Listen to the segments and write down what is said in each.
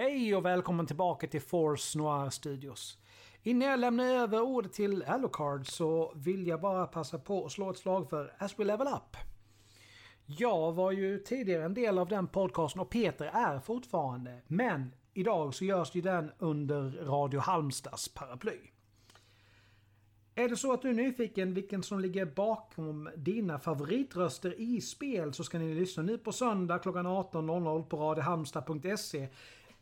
Hej och välkommen tillbaka till Force Noir Studios. Innan jag lämnar över ordet till Alucard så vill jag bara passa på att slå ett slag för As We Level Up. Jag var ju tidigare en del av den podcasten och Peter är fortfarande. Men idag så görs ju den under Radio Halmstads paraply. Är det så att du är nyfiken vilken som ligger bakom dina favoritröster i spel så ska ni lyssna nu på söndag klockan 18.00 på radiohalmstad.se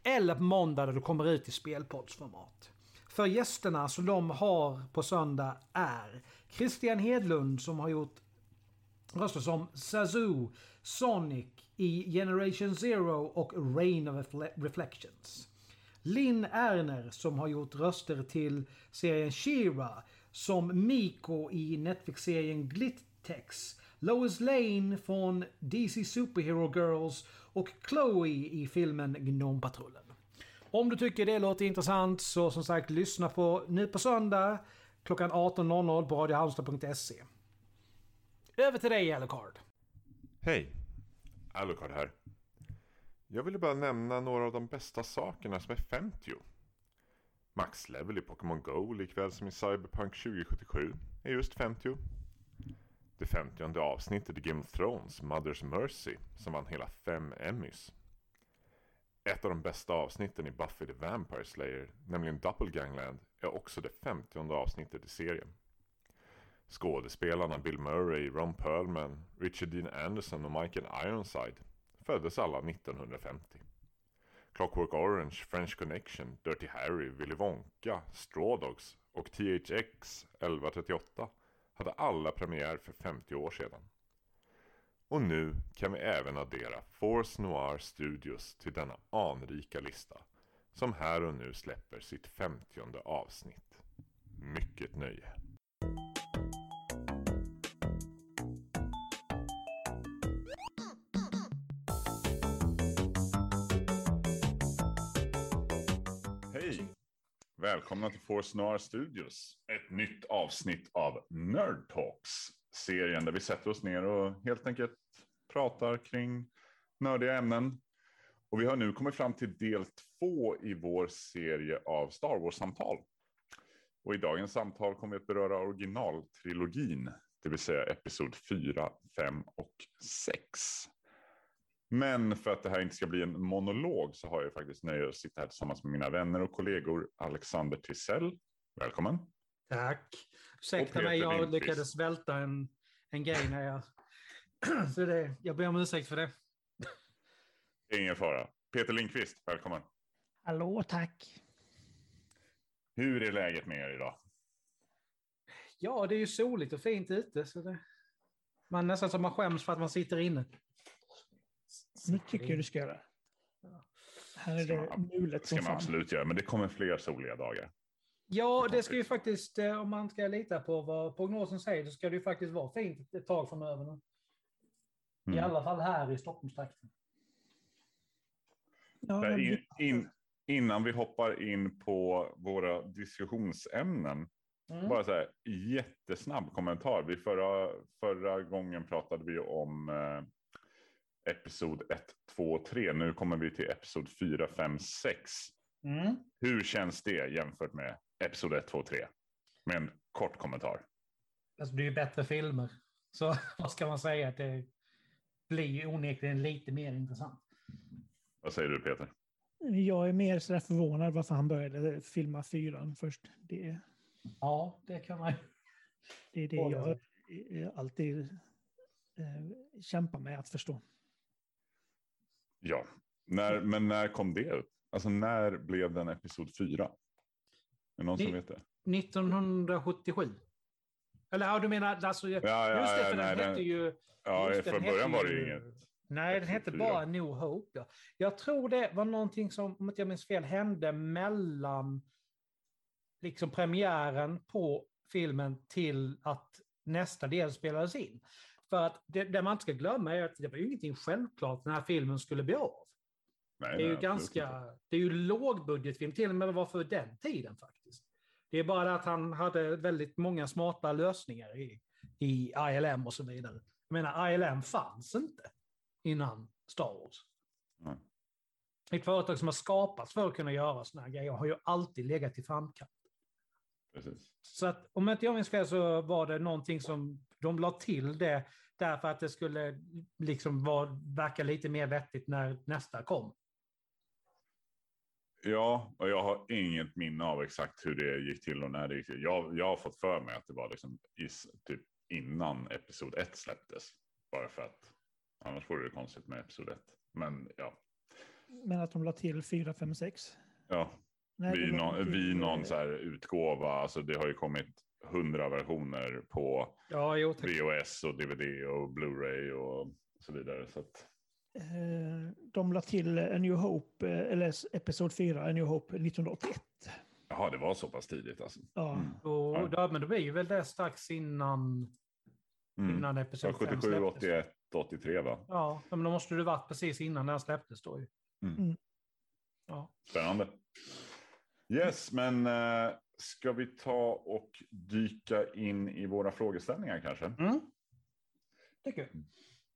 eller på måndag där du kommer ut i spelpoddsformat. För gästerna som de har på söndag är Christian Hedlund som har gjort röster som Sazoo, Sonic i Generation Zero och Rain of Reflections. Linn Erner som har gjort röster till serien Shira som Miko i Netflix-serien Glittex. Lois Lane från DC Superhero Girls och Chloe i filmen Gnompatrullen. Om du tycker det låter intressant så som sagt lyssna på nu på söndag klockan 18.00 på radiohalmstad.se. Över till dig Alucard. Hej! Alucard här. Jag ville bara nämna några av de bästa sakerna som är 50. Max level i Pokémon Go likväl som i Cyberpunk 2077 är just 50. Det 50 avsnittet i Game of Thrones, Mother's Mercy, som vann hela fem Emmys. Ett av de bästa avsnitten i Buffy the Vampire Slayer, nämligen Doppelgangland, är också det 50 avsnittet i serien. Skådespelarna Bill Murray, Ron Perlman, Richard Dean Anderson och Michael Ironside föddes alla 1950. Clockwork Orange, French Connection, Dirty Harry, Willy Wonka, Straw Dogs och THX 1138 hade alla premiär för 50 år sedan. Och nu kan vi även addera Force Noir Studios till denna anrika lista som här och nu släpper sitt 50 avsnitt. Mycket nöje! Välkomna till Force Noir Studios. Ett nytt avsnitt av Nerd Talks. Serien där vi sätter oss ner och helt enkelt pratar kring nördiga ämnen. Och vi har nu kommit fram till del två i vår serie av Star Wars-samtal. Och i dagens samtal kommer vi att beröra originaltrilogin, det vill säga episod 4, 5 och 6. Men för att det här inte ska bli en monolog så har jag faktiskt nöjet att sitta här tillsammans med mina vänner och kollegor Alexander Tisell. Välkommen. Tack. Ursäkta mig, jag Lindqvist. lyckades välta en, en grej när jag... så det, jag ber om ursäkt för det. Ingen fara. Peter Lindqvist, välkommen. Hallå, tack. Hur är läget med er idag? Ja, det är ju soligt och fint ute. Så det... Man nästan som man skäms för att man sitter inne. Nu tycker jag du ska göra. Här är det mulet Det ska man absolut göra, men det kommer fler soliga dagar. Ja, det ska ju faktiskt, eh, om man ska lita på vad prognosen säger, så ska det ju faktiskt vara fint ett tag framöver. Nu. Mm. I alla fall här i Stockholmstrakten. Ja, in, in, innan vi hoppar in på våra diskussionsämnen, mm. bara så här jättesnabb kommentar. Vi förra, förra gången pratade vi om eh, episod 1, 2, 3. Nu kommer vi till episod 4, 5, 6. Mm. Hur känns det jämfört med episod 1, 2, 3? Med en kort kommentar. Alltså det är ju bättre filmer. Så vad ska man säga? Att det blir onekligen lite mer intressant. Vad säger du Peter? Jag är mer sådär förvånad varför han började filma fyran först. Det, ja, det kan man Det är det jag alltid eh, kämpar med att förstå. Ja, när, men när kom det upp? Alltså när blev den episod 4? Är det någon Ni, som vet det? 1977. Eller ja, du menar alltså, ja, ja, just det, för nej, den hette ju... Ja, från början var det ju inget. Nej, den hette bara New Hope. Ja. Jag tror det var någonting som, om inte jag minns fel, hände mellan liksom premiären på filmen till att nästa del spelades in. För att det, det man inte ska glömma är att det var ju ingenting självklart den här filmen skulle bli av. Nej, det är ju ganska, det är ju lågbudgetfilm, till och med var för den tiden faktiskt. Det är bara det att han hade väldigt många smarta lösningar i, i ILM och så vidare. Jag menar, ILM fanns inte innan Star Wars. Mm. ett företag som har skapats för att kunna göra såna här grejer har ju alltid legat i framkant. Precis. Så att om inte jag minns fel så var det någonting som de la till det därför att det skulle liksom vara, verka lite mer vettigt när nästa kom. Ja, och jag har inget minne av exakt hur det gick till och när det gick till. Jag, jag har fått för mig att det var liksom i, typ innan episod 1 släpptes. Bara för att annars vore det konstigt med episod 1. Men ja, Men att de la till 4, 5, 6. ja Nej, vid, var någon, vid någon så här utgåva. Alltså det har ju kommit hundra versioner på Ja, jo. VHS och DVD och Blu-ray och så vidare. Så att, eh, De la till A New Hope, eh, eller Episod 4, A New Hope 1981. jaha, det var så pass tidigt alltså. Ja, Mm. Och, Ja. ja, men det blir ju väl det strax innan, Mm. innan episod 5 77, släpptes. 81, 83 va? Ja, men då måste det varit precis innan den släpptes då ju. Mm. Mm. Ja. Spännande. Yes, men eh, ska vi ta och dyka in i våra frågeställningar kanske? Mm. Tycker.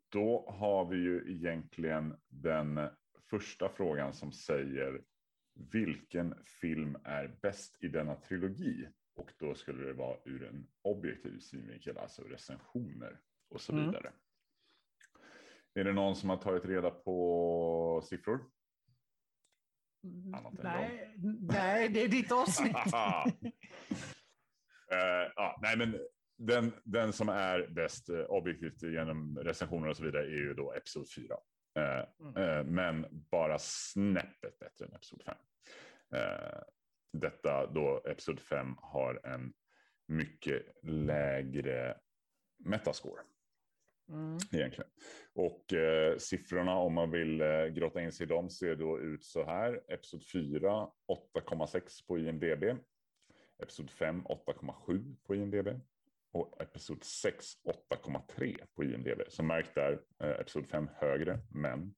Då har vi ju egentligen den första frågan som säger vilken film är bäst i denna trilogi? Och då skulle det vara ur en objektiv synvinkel, alltså recensioner och så Mm. vidare. Är det någon som har tagit reda på siffror? Än Nej, nej, det är ditt avsnitt. Eh, ja, nej, men den, den som är bäst eh, objektivt genom recensioner och så vidare är ju då Episod 4. Eh, Mm. men bara snäppet bättre än Episod 5. Eh, detta då Episod 5 har en mycket lägre metascore Mm. egentligen. Och eh, siffrorna om man vill eh, grotta in sig i dem ser då ut så här. Episod 4 8,6 på IMDB. Episod 5 8,7 på IMDB. Och Episod 6 8,3 på IMDB. Så märk där, eh, Episod 5 högre, men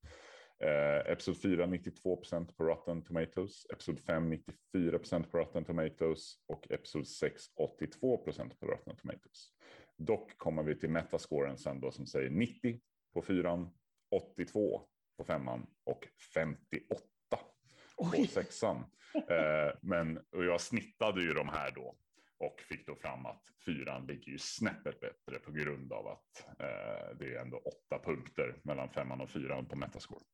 eh, Episod 4 92 procent på Rotten Tomatoes. Episod 5 94 procent på Rotten Tomatoes. Och Episod 6 82 procent på Rotten Tomatoes. Dock kommer vi till metascoren sen då som säger 90 på fyran, 82 på femman och 58 på Oj. sexan. Eh, men och jag snittade ju de här då och fick då fram att fyran ligger ju snäppet bättre på grund av att eh, det är ändå åtta punkter mellan femman och fyran på metascore.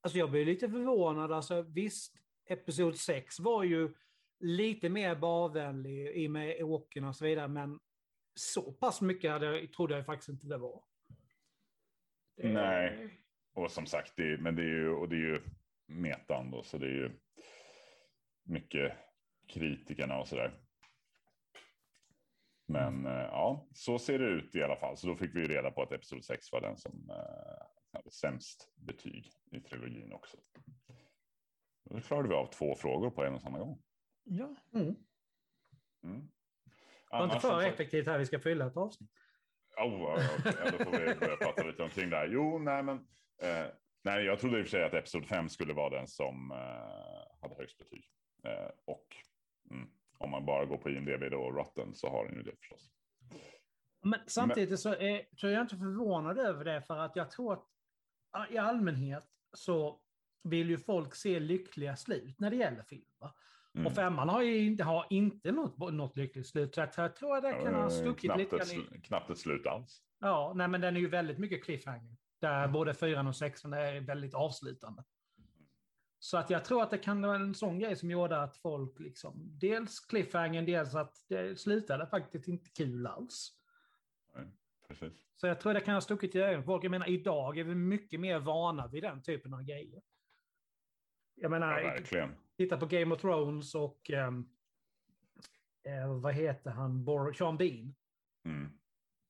Alltså jag blir lite förvånad. Alltså, visst, Episod 6 var ju lite mer barvänlig i och med åken och så vidare, men så pass mycket hade jag, trodde jag faktiskt inte det var. Det- Nej. Och som sagt, det, men det är ju, och det är ju metan då, så det är ju mycket kritikerna och sådär. Men eh, ja, så ser det ut i alla fall. Så då fick vi ju reda på att Episod 6 var den som eh, hade sämst betyg i trilogin också. Då klarade vi av två frågor på en och samma gång. Ja, Mm. Mm. Var inte för effektivt här, vi ska fylla ett avsnitt. Oh, ja, då får vi börja prata lite omkring det här. Jo, nej, men eh, nej, jag trodde i och för sig att Episod 5 skulle vara den som eh, hade högst betyg. Eh, och mm, om man bara går på IMDB då och Rotten så har den ju det förstås. Men samtidigt så är, så är jag inte förvånad över det, för att jag tror att i allmänhet så vill ju folk se lyckliga slut när det gäller film. va? Mm. Och femman har ju inte, har inte något, något lyckligt slut, så jag, tror att det kan ha Eh, stuckit knappt, lite grann i... knappt ett slut alls. Ja, nej men den är ju väldigt mycket cliffhanger. Där både fyran och sexan är väldigt avslutande. Så att jag tror att det kan vara en sån grej som gjorde att folk liksom, dels cliffhangern, dels att det slutade faktiskt inte kul alls. Precis. Så jag tror det kan ha stuckit i ögonen folk. Jag menar, idag är vi mycket mer vana vid den typen av grejer. Jag Ja, menar, verkligen. Titta på Game of Thrones och ehm, eh, vad heter han, Bor- Sean Bean. Mm.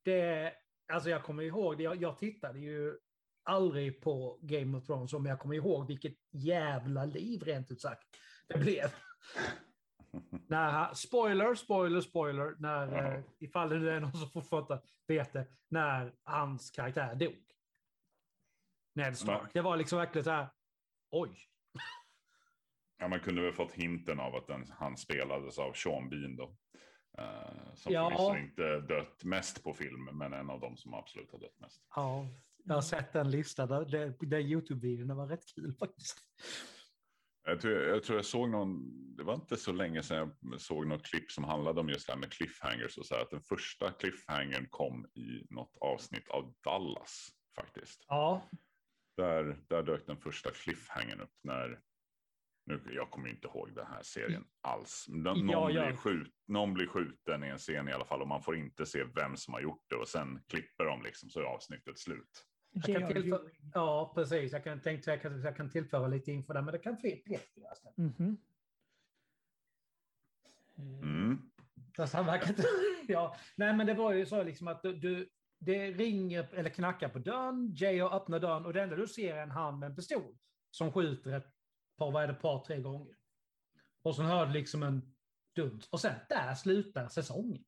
Det, alltså jag kommer ihåg, det, jag, jag tittade ju aldrig på Game of Thrones, men jag kommer ihåg vilket jävla liv rent ut sagt det blev. när, spoiler, spoiler, spoiler, när, Ja. eh, ifall det nu är någon som fortfarande vet det, när hans karaktär dog. Ned Stark. Men- Det var liksom verkligen så här, oj. Ja, man kunde väl fått hinten av att den, han spelades av Sean Bean då. Eh, som Ja. förvisso inte dött mest på film, men en av dem som absolut har dött mest. Ja, Jag har sett den listan, där, där Youtube-videon var rätt kul faktiskt. Jag tror, jag tror jag såg någon, det var inte så länge sedan jag såg något klipp som handlade om just det här med cliffhangers och så här, att den första cliffhangern kom i något avsnitt av Dallas faktiskt. Ja. Där, där dök den första cliffhangern upp när, nu, jag kommer inte ihåg den här serien alls. Någon, Ja. Blir skjut, någon blir skjuten i en scen i alla fall och man får inte se vem som har gjort det och sen klipper de liksom så är avsnittet slut. Jag kan J.R. tillföra, ja, precis. Jag kan tänka att jag kan, jag kan tillföra lite info där, men det kan fler Peter göra. sen. Mhm. Mm. Verkar inte... ja. Nej, men det var ju så liksom att du, du, det ringer eller knackar på dörren, J.O. öppnar dörren och det enda du ser är en hand med en pistol som skjuter ett par, vad är det, par, tre gånger. Och så hör du liksom en duns. Och sen där slutar säsongen.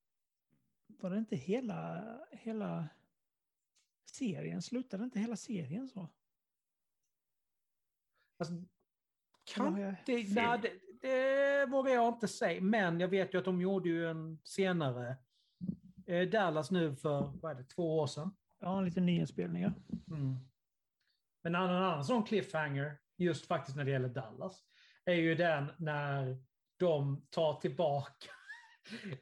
Var det inte hela, hela serien? Slutade inte hela serien så? Alltså, kan jag- det, nej, det, det vågar jag inte säga, men jag vet ju att de gjorde ju en senare eh, Dallas nu för, vad är det, två år sedan. Ja, lite nyinspelningar. Mm. Men en annan sån cliffhanger, just faktiskt när det gäller Dallas, är ju den när de tar tillbaka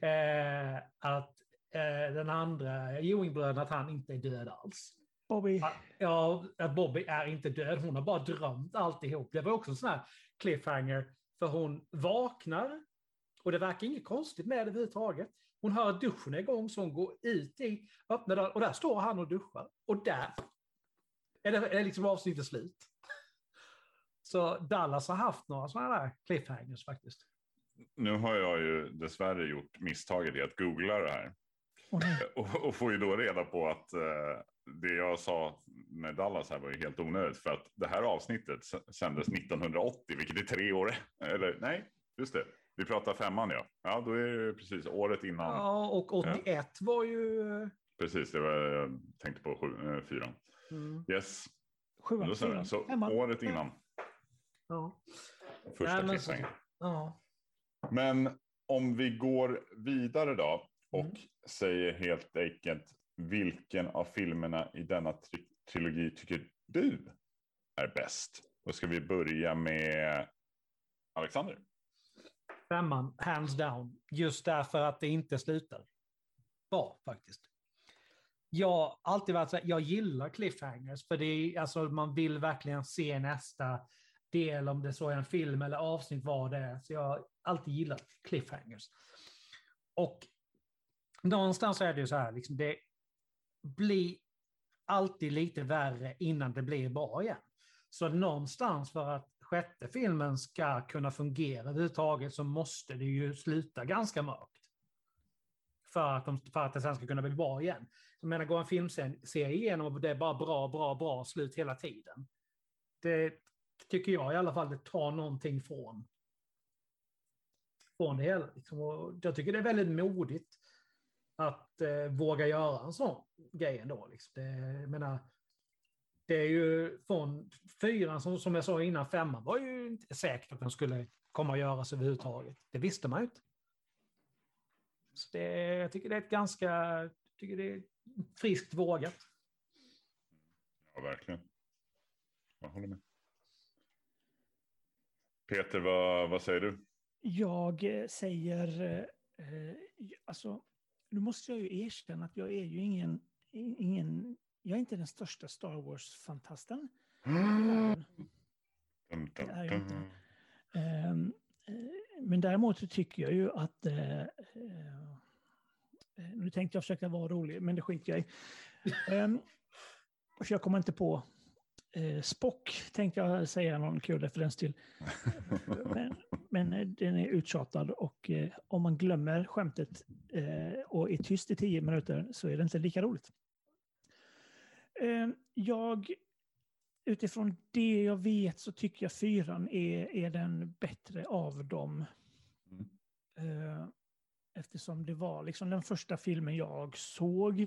eh, att eh, den andra Ewing-bröderna, att han inte är död alls. Bobby. Ja, att Bobby är inte död, hon har bara drömt alltihop. Det var också en sån här cliffhanger, för hon vaknar och det verkar inget konstigt med det överhuvudtaget. Hon hör att duschen är igång så hon går ut dit, öppnar dörren och där står han och duschar. Och där är det är liksom avsnittet slut. Så Dallas har haft några sådana där cliffhangers faktiskt. Nu har jag ju dessvärre gjort misstaget i att googla det här. Nej. Och, och får ju då reda på att eh, det jag sa med Dallas här var ju helt onödigt. För att det här avsnittet sändes 1980, vilket är tre år. Eller nej, just det. Vi pratar femman ja. Ja, då är det precis året innan. Ja, och 81 var ju... Precis, det var jag tänkte på sju, eh, fyran. Mm, Yes, Sjuan, fyran. Så femman. året innan ja. första Nej, men ja. Men om vi går vidare då och Mm. säger helt enkelt vilken av filmerna i denna tri- trilogi tycker du är bäst? Då ska vi börja med Alexander. Femman, hands down. Just därför att det inte slutar bra faktiskt. Jag har alltid varit så här, jag gillar cliffhangers för det är, alltså, man vill verkligen se nästa del om det så är en film eller avsnitt vad det är. Så jag har alltid gillat cliffhangers. Och någonstans är det ju så här, liksom, det blir alltid lite värre innan det blir bra igen. Så någonstans för att sjätte filmen ska kunna fungera överhuvudtaget så måste det ju sluta ganska mörkt. För att, de, för att det sen ska kunna bli bra igen. Jag menar, går en filmserie igenom och det är bara bra, bra, bra slut hela tiden. Det tycker jag i alla fall, det tar någonting från, från det hela. Liksom. Jag tycker det är väldigt modigt att eh, våga göra en sån grej ändå. Liksom. Det, jag menar, det är ju från fyran, som, som jag sa innan, femman var ju inte säkert att den skulle komma att göras överhuvudtaget. Det visste man ju inte. Så det, jag tycker det är ett ganska tycker det är friskt vågat. Ja, verkligen. Jag håller med. Peter, vad, vad säger du? Jag eh, säger, eh, eh, alltså, nu måste jag ju erkänna att jag är ju ingen, ingen jag är inte den största Star Wars-fantasten. Ehm, eh, Men däremot så tycker jag ju att... eh, Nu tänkte jag försöka vara rolig, men det skiter jag i. Ehm, För jag kommer inte på... eh, Spock tänkte jag säga någon kul referens till. Men, men eh, den är uttjatad och eh, om man glömmer skämtet eh, och är tyst i tio minuter så är det inte lika roligt. Ehm, Jag utifrån det jag vet så tycker jag fyran är, är den bättre av dem. Mm. Eh, eftersom det var liksom den första filmen jag såg.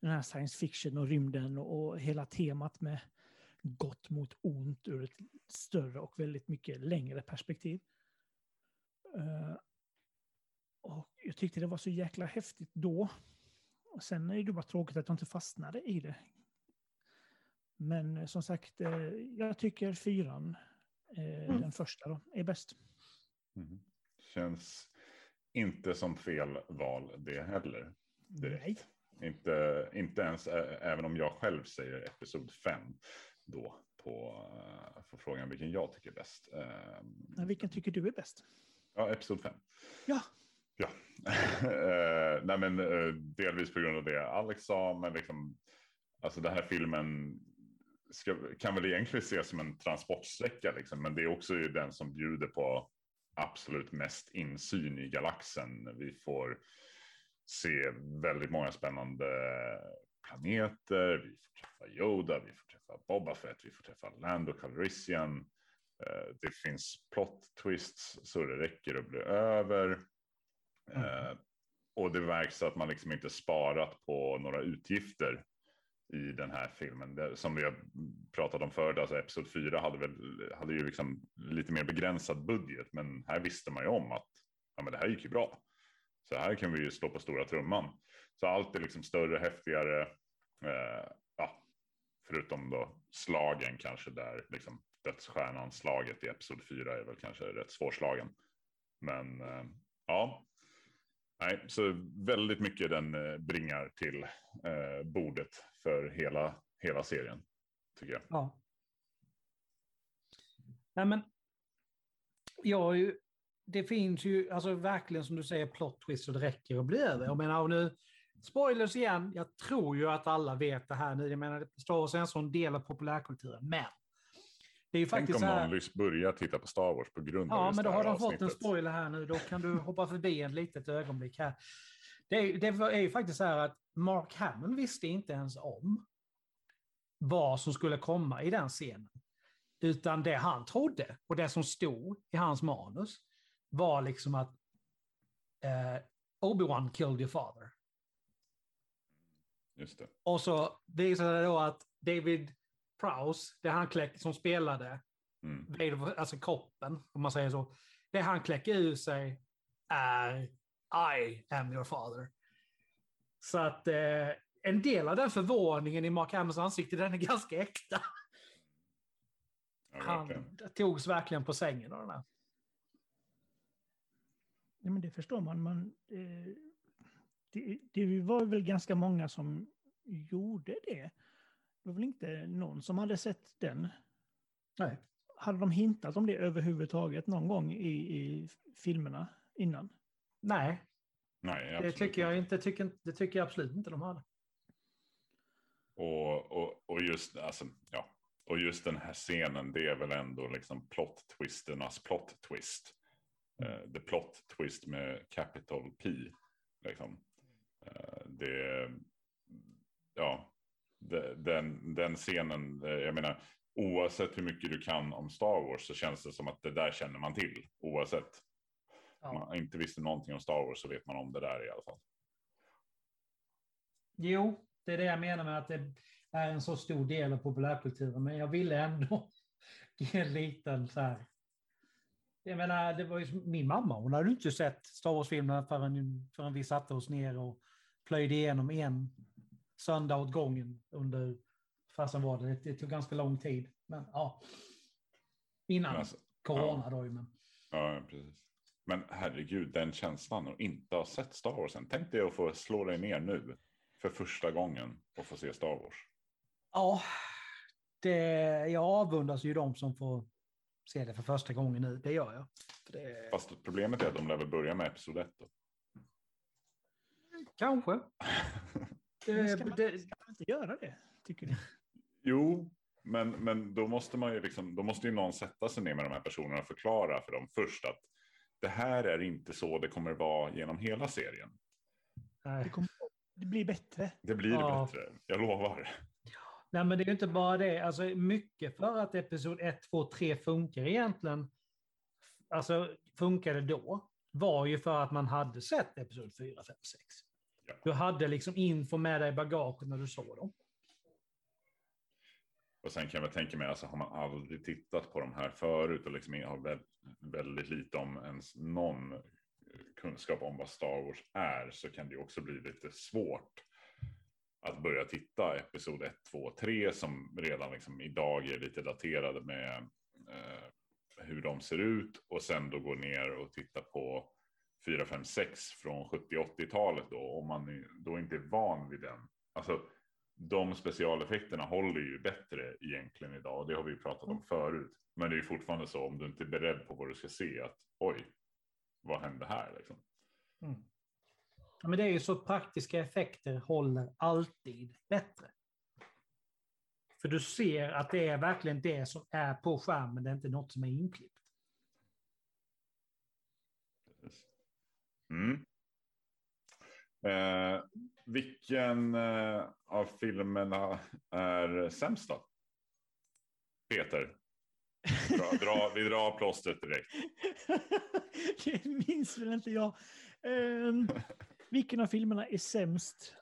Den här science fiction och rymden och hela temat med gott mot ont ur ett större och väldigt mycket längre perspektiv. Eh, och jag tyckte det var så jäkla häftigt då. Och sen är det bara tråkigt att jag inte fastnade i det. Men eh, som sagt, eh, jag tycker fyran, Mm. den första då, är bäst. Mm. Känns inte som fel val det heller. Direkt. Inte, inte ens även om jag själv säger episod 5 då på, eh, frågan vilken jag tycker är bäst. Men vilken tycker du är bäst? Ja, episod 5. Ja, Ja, Eh, nej men eh, delvis på grund av det Alex sa, men liksom, alltså den här filmen ska, kan väl egentligen ses som en transportsträcka, liksom, men det är också ju den som bjuder på absolut mest insyn i galaxen. Vi får se väldigt många spännande planeter, vi får träffa Yoda, vi får träffa Boba Fett, vi får träffa Lando Calrissian. Eh, Det finns plot twists så det räcker att bli över. Eh, och det verkar att man liksom inte sparat på några utgifter i den här filmen. Som vi har pratat om förut, alltså Episod 4 hade, väl, hade ju liksom lite mer begränsad budget. Men här visste man ju om att ja, men det här gick ju bra. Så här kan vi ju slå på stora trumman. Så allt är liksom större, häftigare. Eh, ja, förutom då slagen kanske där liksom dödsstjärnan slaget i Episod 4 är väl kanske rätt svårslagen. Men eh, ja, Nej, så väldigt mycket den eh, bringar till eh, bordet för hela, hela serien. Tycker jag. Ja. Nej men. Jag ju. Det finns ju alltså verkligen som du säger plot twist och det räcker att bli över. Jag menar och nu. Spoilers igen. Jag tror ju att alla vet det här nu. Jag menar Star Wars är en sån del av populärkulturen. Men. Det är ju Tänk faktiskt om här. någon lys- börjar titta på Star Wars på grund av Ja, men då har här de fått en spoiler här nu. Då kan du hoppa förbi en litet ögonblick här. Det är, det är ju faktiskt så här att Mark Hamill visste inte ens om vad som skulle komma i den scenen. Utan det han trodde och det som stod i hans manus var liksom att eh, Obi-Wan killed your father. Just det. Och så visade det då att David Prowse, det han kläck, som spelade Mm. Vader, alltså kroppen, om man säger så. Det han kläcker ur sig är I am your father. Så att eh, en del av den förvåningen i Mark Hamills ansikte, den är ganska äkta. Ja, Han togs verkligen på sängen av den här. Ja, men det förstår man. man eh, det, det var väl ganska många som gjorde det. Det var väl inte någon som hade sett den. Nej. Hade de hintat om det överhuvudtaget någon gång i, i filmerna innan? Nej, Nej, det tycker jag inte. Tycker, det tycker jag absolut inte de hade. Och, och, och, just, alltså, ja. och just den här scenen, det är väl ändå liksom plot twisternas plot twist. Eh, the plot twist med capital P. Liksom. Eh, det, ja, den, den scenen, eh, jag menar, oavsett hur mycket du kan om Star Wars så känns det som att det där känner man till. Oavsett. Ja. Man inte visste någonting om Star Wars så vet man om det där i alla fall. Jo, det är det jag menar med att det är en så stor del av populärkulturen. Men jag ville ändå ge en liten så här. Jag menar, det var ju min mamma, hon hade inte sett Star Wars-filmerna förrän, förrän vi satte oss ner och plöjde igenom en söndag åt gången under, fasen var det, det tog ganska lång tid. Men ja, innan alltså, corona då ju. Men, Ja, precis. Men herregud, den känslan att inte ha sett Star Wars än. Tänk dig att få slå dig ner nu för första gången och få se Star Wars. ja, det, jag avundas ju de som får se det för första gången nu, det gör jag. Det, Fast problemet är att de lär väl börja med episod 1 då. Kanske. Det, ska, man, det, ska man inte göra det, tycker ni? jo, men, men då måste man ju liksom, då måste ju någon sätta sig ner med de här personerna och förklara för dem först att det här är inte så det kommer vara genom hela serien. Det, kommer, det blir bättre. Det blir Ja. bättre, jag lovar. nej, men det är ju inte bara det. Alltså, mycket för att episod 1, 2, 3 funkar egentligen, alltså funkade då, var ju för att man hade sett episod 4, 5, 6. Ja. Du hade liksom info med dig i bagaget när du såg dem. Och sen kan jag tänka mig, alltså har man aldrig tittat på de här förut och liksom har vä- väldigt lite om ens någon kunskap om vad Star Wars är så kan det också bli lite svårt att börja titta episod 1, 2, 3 som redan liksom idag är lite daterade med eh, hur de ser ut och sen då gå ner och titta på 4, 5, 6 från 70-80-talet då om man då inte är van vid den. Alltså de specialeffekterna håller ju bättre egentligen idag och det har vi pratat om förut. Men det är ju fortfarande så om du inte är beredd på vad du ska se att oj, vad hände här liksom? Mm. Ja, men det är ju så att praktiska effekter håller alltid bättre. För du ser att det är verkligen det som är på skärmen, det är inte något som är inklippt. Mm. Eh, vilken eh, av filmerna är sämst då? Peter? Dra, dra, vi drar plåstret direkt. det minns väl inte jag. Um, vilken av filmerna är sämst?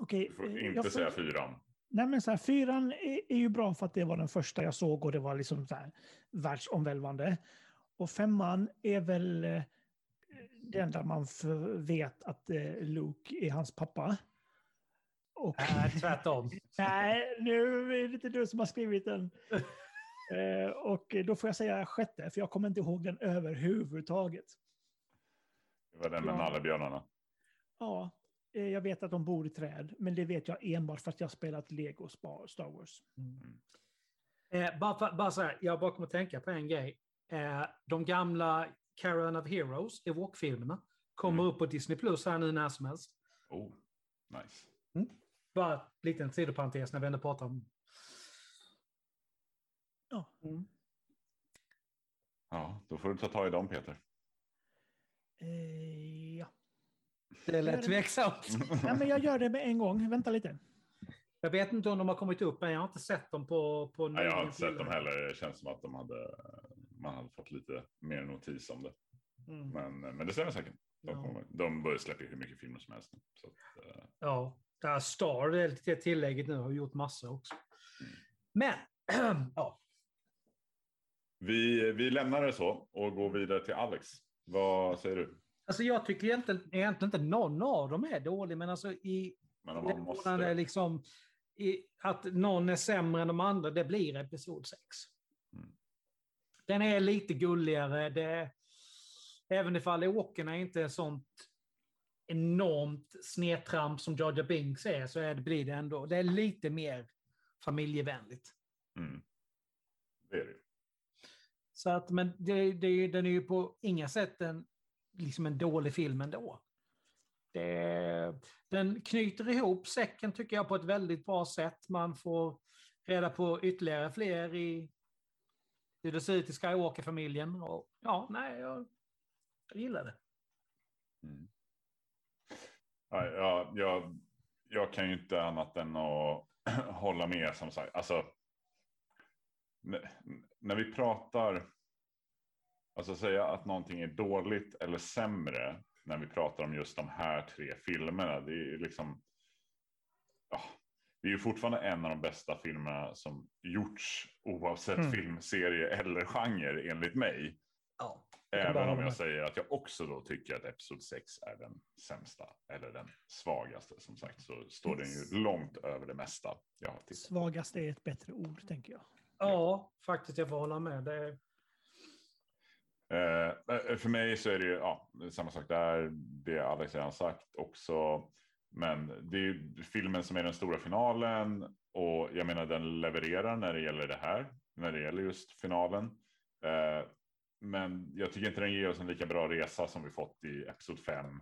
Okej. Okay, du får inte får... säga fyran. Nej, men så här, fyran är, är, ju bra för att det var den första jag såg och det var liksom så här världsomvälvande. Och femman är väl eh, den där man vet att eh, Luke är hans pappa. Och, nej, tvärtom. nej, nu är det inte du som har skrivit den. eh, och då får jag säga sjätte, för jag kommer inte ihåg den överhuvudtaget. Det var den med ja. nallebjörnarna. Ja, eh, jag vet att de bor i träd, men det vet jag enbart för att jag spelat Lego Star Wars. Mm. Eh, bara, för, bara så här, jag bara kommer att tänka på en grej. Eh, de gamla Caravan of Heroes, Ewok-filmerna, kommer mm. upp på Disney Plus här nu när som helst. Oh, nice. Mm. Bara en liten sidoparentes när vi ändå pratar om... Ja. Mm. Ja, då får du ta tag i dem Peter. Eh, ja. Det lät tveksamt. ja, men jag gör det med en gång. Vänta lite. Jag vet inte om de har kommit upp, men jag har inte sett dem på... på Nej, jag har inte sett dem heller. Det känns som att de hade, man hade fått lite mer notis om det. Mm. Men, men det stämmer säkert. De, ja. kommer, de börjar släppa hur mycket filmer som helst. Så att, uh... Ja, det här Star, det tillägget nu, har gjort massor också. Mm. Men, ja. Vi, vi lämnar det så och går vidare till Alex. Vad säger du? Alltså jag tycker egentligen, egentligen inte någon av dem är dålig, men alltså i... Men om man måste... Liksom, i, att någon är sämre än de andra, det blir episod 6. Den är lite gulligare. Det, även ifall åkerna inte är sånt enormt snedtramp som Georgia Binks är, så är det, blir det ändå. Det är lite mer familjevänligt. Mm. Det är det. Så att, men det, det, den är ju på inga sätt en, liksom en dålig film ändå. Det, den knyter ihop säcken tycker jag på ett väldigt bra sätt. Man får reda på ytterligare fler i hur det ser ut i Skywalker-familjen. Och, ja, nej, jag, jag gillar det. Mm. Ja, jag, jag, jag kan ju inte annat än att hålla med som sagt. Alltså, när vi pratar, alltså säga att någonting är dåligt eller sämre när vi pratar om just de här tre filmerna. Det är liksom, ja, det är ju fortfarande en av de bästa filmerna som gjorts oavsett mm. filmserie eller genre enligt mig. Ja, Även om jag säger att jag också då tycker att Episod 6 är den sämsta eller den svagaste. Som sagt så står den ju långt över det mesta jag har tittat Svagaste är ett bättre ord tänker jag. Ja, faktiskt jag får hålla med. Det är... Eh, för mig så är det ju ja, samma sak där, det Alex redan sagt också. Men det är filmen som är den stora finalen och jag menar den levererar när det gäller det här, när det gäller just finalen. Eh, men jag tycker inte den ger oss en lika bra resa som vi fått i Episod 5.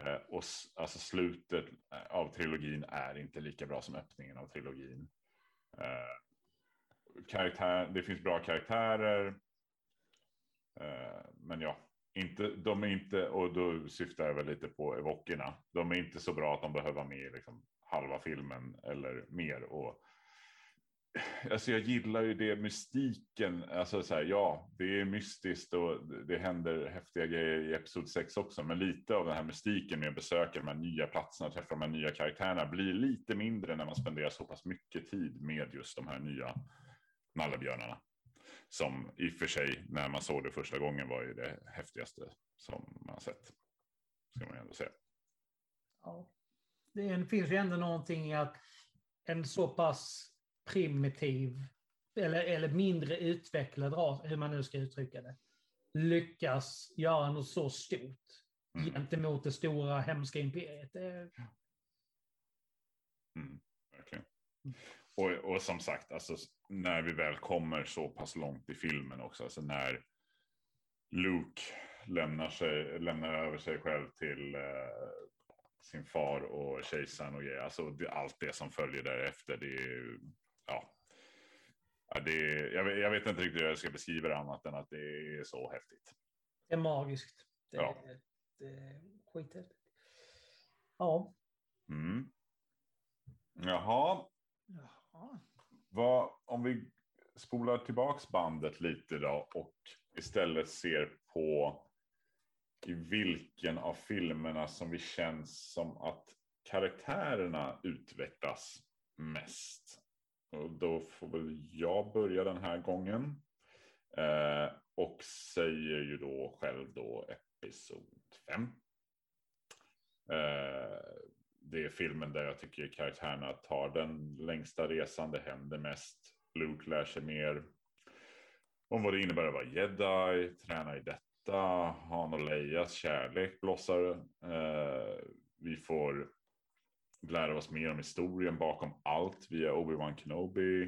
Eh, och alltså slutet eh, av trilogin är inte lika bra som öppningen av trilogin. Karaktär, det finns bra karaktärer. Men ja, inte, de är inte, och då syftar jag väl lite på evokerna. De är inte så bra att de behöver med liksom halva filmen eller mer. Och, alltså jag gillar ju det mystiken, alltså så här, ja, det är mystiskt och det händer häftiga grejer i Episod 6 också, men lite av den här mystiken med att besöka de här nya platserna och träffa de här nya karaktärerna blir lite mindre när man spenderar så pass mycket tid med just de här nya nallebjörnarna. Som i och för sig, när man såg det första gången, var ju det häftigaste som man sett. Ska man ändå säga. Ja. det finns ju ändå någonting i att en så pass primitiv eller, eller mindre utvecklad ras, hur man nu ska uttrycka det, lyckas göra något så stort Mm. gentemot det stora hemska imperiet. Det, Mm, verkligen. Och, och som sagt, alltså, när vi väl kommer så pass långt i filmen också, alltså när Luke lämnar, sig, lämnar över sig själv till eh, sin far och kejsaren och grejer, alltså det, allt det som följer därefter, det är ja. ja det är, jag, vet- jag vet inte riktigt hur jag ska beskriva det annat än att det är så häftigt. det är magiskt. Det, Ja. det är skithäftigt. Ja, Mm. Jaha, Jaha. Vad, om vi spolar tillbaks bandet lite då och istället ser på i vilken av filmerna som vi känns som att karaktärerna utvecklas mest. Och då får väl jag börja den här gången. Eh, och säger ju då själv då episod 5. Eh, det är filmen där jag tycker karaktärerna tar den längsta resan. Det händer mest. Luke lär sig mer om vad det innebär att vara jedi, träna i detta. Han och Leias kärlek blossar. Eh, vi får lära oss mer om historien bakom allt via Obi-Wan Kenobi.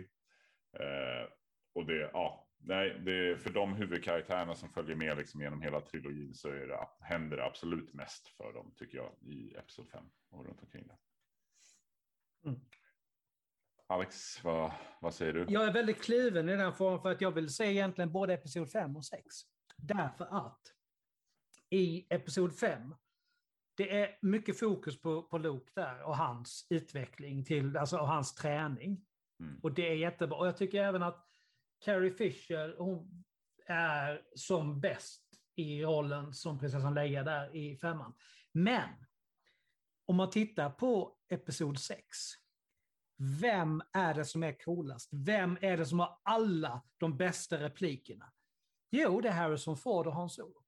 Eh, och det, ja, nej, det, för de huvudkaraktärerna som följer med liksom genom hela trilogin så är det, händer det absolut mest för dem tycker jag i Episod 5 och runt omkring det. Mm. Alex, vad, vad säger du? jag är väldigt kluven i den formen för att jag vill se egentligen både Episod 5 och 6. Därför att i Episod 5 det är mycket fokus på, på Luke där och hans utveckling till, alltså och hans träning. Mm. Och det är jättebra. Och jag tycker även att Carrie Fisher, hon är som bäst i rollen som prinsessan Leia där i femman. Men om man tittar på Episod 6, vem är det som är coolast? Vem är det som har alla de bästa replikerna? Jo, det är Harrison Ford och Hans Solo.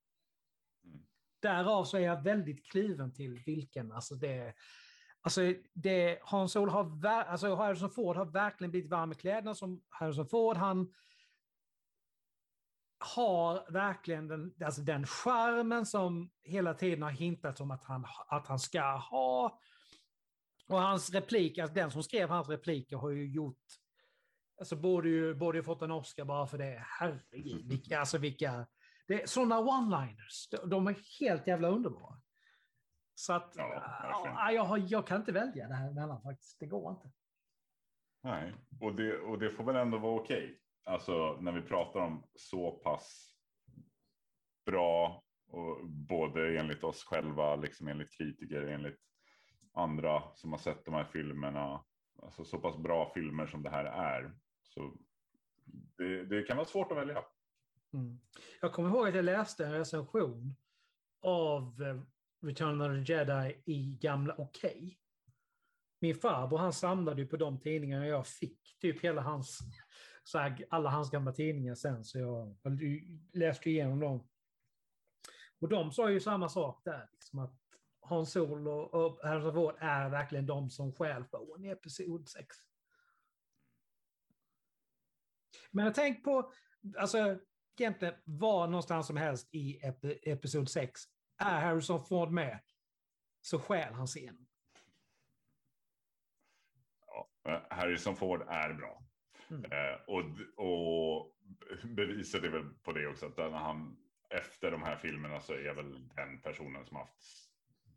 Mm. Därav så är jag väldigt kliven till vilken. Alltså det, alltså det, Hans-Ol har, ver- alltså Harrison Ford har verkligen blivit varm i kläderna som Harrison Ford. Han har verkligen den, alltså den charmen som hela tiden har hintats om att han, att han ska ha. Och hans replik, alltså den som skrev hans repliker har ju gjort, alltså borde ju, borde ju fått en Oscar bara för det. Herregud, vilka, alltså vilka, det är sådana one-liners, de, de är helt jävla underbara. Så att, Ja, jag, jag kan inte välja det här emellan faktiskt, det går inte. Nej, och det, och det får väl ändå vara okej. Alltså när vi pratar om så pass bra, och både enligt oss själva, liksom enligt kritiker, enligt andra som har sett de här filmerna. Alltså så pass bra filmer som det här är. Så det, det kan vara svårt att välja. Mm. Jag kommer ihåg att jag läste en recension av eh, Return of the Jedi i gamla Okej. Min farbror han samlade ju på de tidningarna jag fick, typ hela hans, så här, alla hans gamla tidningar sen, så jag, jag läste igenom dem. Och de sa ju samma sak där, liksom att Hans Sol och Harrison Ford är verkligen de som stjäl showen i Episod 6. Men jag tänk på, alltså egentligen var någonstans som helst i ep- Episod 6 är Harrison Ford med så stjäl han scenen. Ja, eh, Harrison Ford är bra. Mm. Eh, och, och beviset är väl på det också att när han efter de här filmerna så är väl den personen som haft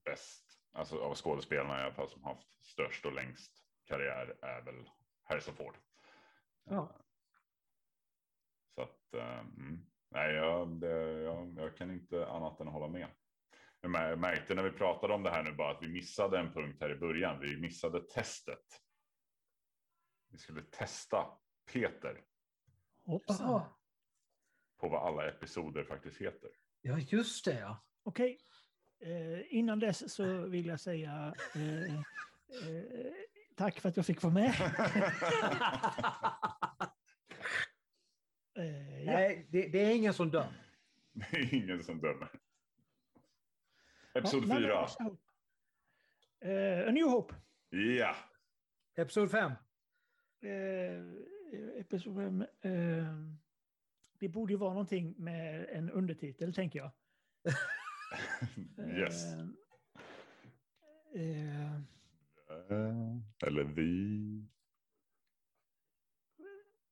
bäst, alltså av skådespelarna i alla fall som haft störst och längst karriär är väl Harrison Ford. Ja. Så att, eh, mm, nej, jag, det, jag, jag kan inte annat än hålla med. Jag mär- jag märkte när vi pratade om det här nu bara att vi missade en punkt här i början. Vi missade testet. Vi skulle testa Peter Hoppsan. Jaha. på vad alla episoder faktiskt heter. Ja, just det ja. Okej. Eh, innan dess så vill jag säga eh, eh, tack för att jag fick vara med. Eh, ja. Nej, det, det är ingen som dör. Det är ingen som dömer. Episod Ja, fyra. Eh, A New Hope. Ja, Episod 5. Eh, episod fem, eh, det borde ju vara någonting med en undertitel, tänker jag. yes. Eh, Eller the,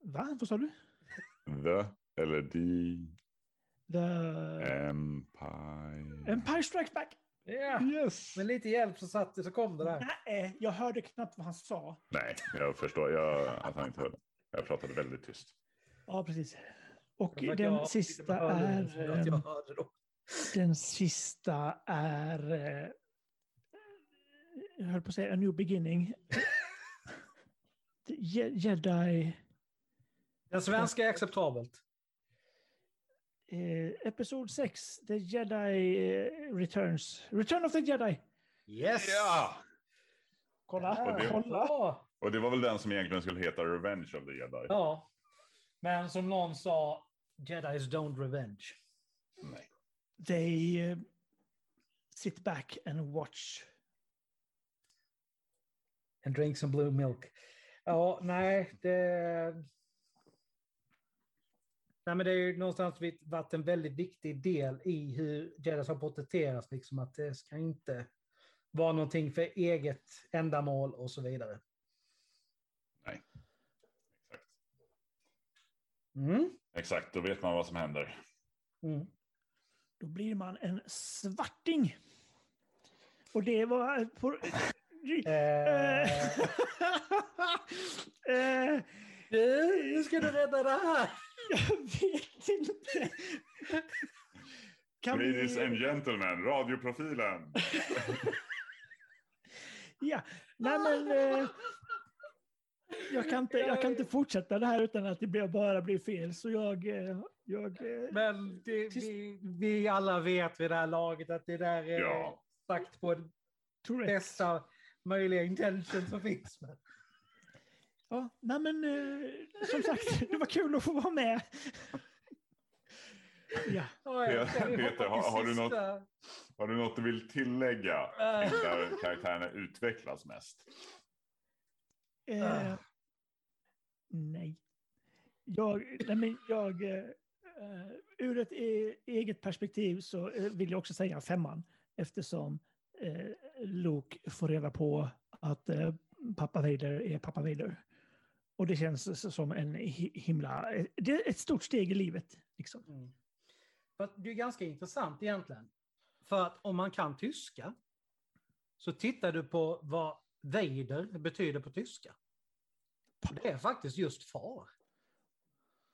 va? Vad sa du? the, eller the The Empire. Empire Strikes Back. Ja. Yes. Med lite hjälp så, satt, så kom det där. Nej, jag hörde knappt vad han sa. Nej, jag förstår jag, att han inte hörde. Jag pratade väldigt tyst. Ja, precis. Och den jag sista är... att jag hörde då. Den sista är... eh, Jag höll på att säga A New Beginning. Jedi... Den svenska är acceptabelt. Eh, Episod 6, The Jedi eh, Returns. Return of the Jedi! Yes! Ja! Kolla, Och det- kolla! Och det var väl den som egentligen skulle heta Revenge of the Jedi? ja. Men som någon sa, Jedis don't revenge. Nej. They eh, sit back and watch. And drink some blue milk. Ja, nej, det... Nej, men det är ju någonstans varit en väldigt viktig del i hur Jedis har porträtterats, liksom att det ska inte vara någonting för eget ändamål och så vidare. Nej. Exakt. Mm. Exakt, då vet man vad som händer. Mm. Då blir man en svarting. Och det var... På, Eh, Eh, du, hur ska du rädda det här? jag vet inte. Kan Ladies vi... and gentlemen, radioprofilen. Ja, nej men... Eh, jag, kan inte, jag kan inte fortsätta det här utan att det bara blir fel. Så jag... eh, jag eh, Men det, vi, vi alla vet vid det här laget att det där är Ja. sagt på bästa möjliga intention som finns. Men, Ja, nej men eh, som sagt, det var kul att få vara med. Ja, Peter, har- har du något-? Har du något du vill tillägga? Eh. Där karaktärerna utvecklas mest. eh, Ah. nej. Jag, nej men jag, eh, eh, ur ett e- eget perspektiv så vill jag också säga femman eftersom eh, Luke får reda på att eh, pappa Vader är pappa Vader. Och det känns som en hi- himla, eh, det är ett stort steg i livet. Liksom. Mm. Det är ganska intressant egentligen. För att om man kan tyska så tittar du på vad Vader betyder på tyska. Det är faktiskt just far.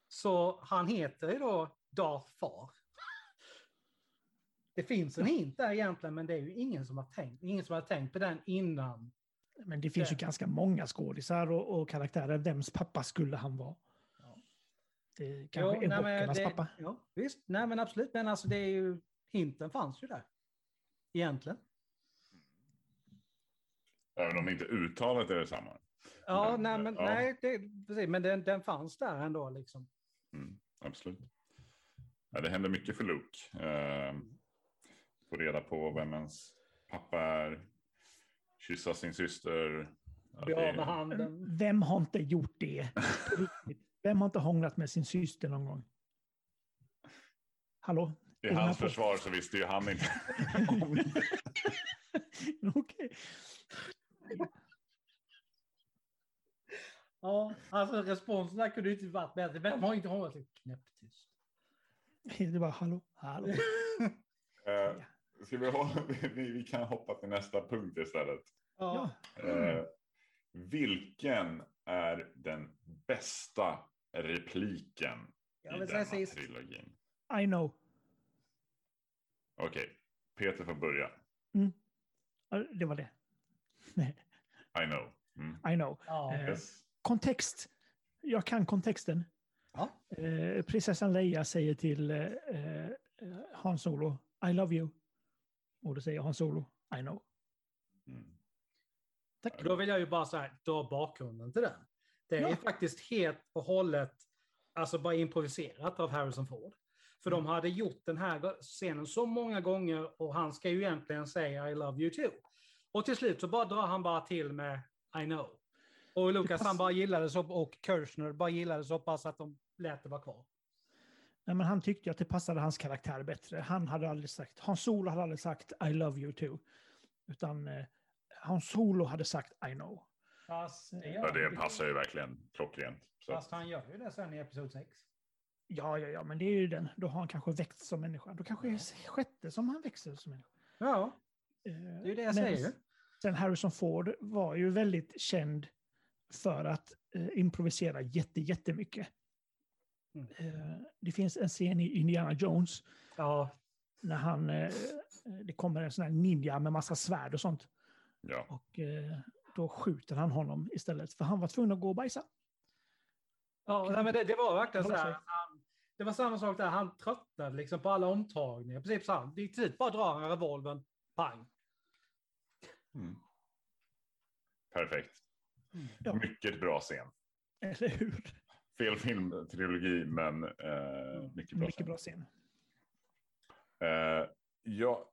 Så han heter ju då Darth Far. Det finns en hint där egentligen, men det är ju ingen som har tänkt, ingen som har tänkt på den innan. Men det finns ju Det- ganska många skådisar och, och karaktärer. Vems pappa skulle han vara? Ja. Det kanske Jo, är nej, men bockarnas det- pappa. Ja, visst, nej men absolut, men alltså det är ju, hinten fanns ju där. Egentligen. Även om inte uttalet är detsamma. Ja, Men, nej, men, ja. nej det, precis, men den, den fanns där ändå liksom. Mm, absolut. Ja, det händer mycket för Luke. Eh, få reda på vem ens pappa är. Kyssa sin syster. Ja, det- med handen. Vem har inte gjort det? Vem har inte hånglat med sin syster någon gång? Hallå? I här hans på- försvar så visste ju han inte om det. Okej. Ja, alltså responsen där kunde ju inte varit bättre. Vem har inte det knäpptyst? Det var hallå, hallå. Eh, ska vi, ha, vi, kan hoppa till nästa punkt istället. Ja. Eh, vilken är den bästa repliken Jag i denna sist. trilogin? I know. Okej, Peter får börja. Ja, Det var det. I know. Mm. I know. Ja. Eh, Yes. Kontext. Jag kan kontexten. Ja. Eh, prinsessan Leia säger till eh, eh, Han Solo, I love you. Och då säger Han Solo, I know. Mm. Tack. Då vill jag ju bara så här, dra bakgrunden till den. Det är Ja. faktiskt helt och hållet, alltså bara improviserat av Harrison Ford. För de hade gjort den här scenen så många gånger och han ska ju egentligen säga I love you too. Och till slut så bara drar han bara till med I know. Och Lucas han bara gillade så och Kirchner bara gillade så pass att de lät det vara kvar. Nej, men han tyckte att det passade hans karaktär bättre. Han hade aldrig sagt, Hans Solo hade aldrig sagt I love you too. Utan eh, Hans Solo hade sagt I know. Fast det, Ja, det passar ju verkligen klockrent. Så. Fast han gör ju det sen i episod 6. Ja, ja, ja, men det är ju den. Då har han kanske växt som människa. Då kanske det är sjätte som han växer som människa. Ja, Eh, det är ju det jag men säger. Sen Harrison Ford var ju väldigt känd för att eh, improvisera jätte, jättemycket. Mm. Eh, det finns en scen i Indiana Jones Ja, när han, eh, det kommer en sån här ninja med massa svärd och sånt. Ja. Och eh, då skjuter han honom istället, för han var tvungen att gå och bajsa. ja nej, men det, det var verkligen så här. Han, det var samma sak där, han tröttnade liksom på alla omtagningar. Precis så här. Det gick tid, bara drar han revolvern, pang. Mm. Perfekt. Ja. Mycket bra scen. Eller hur? Fel filmtrilogi, men eh, mycket bra Mycket bra scen. Eh, ja,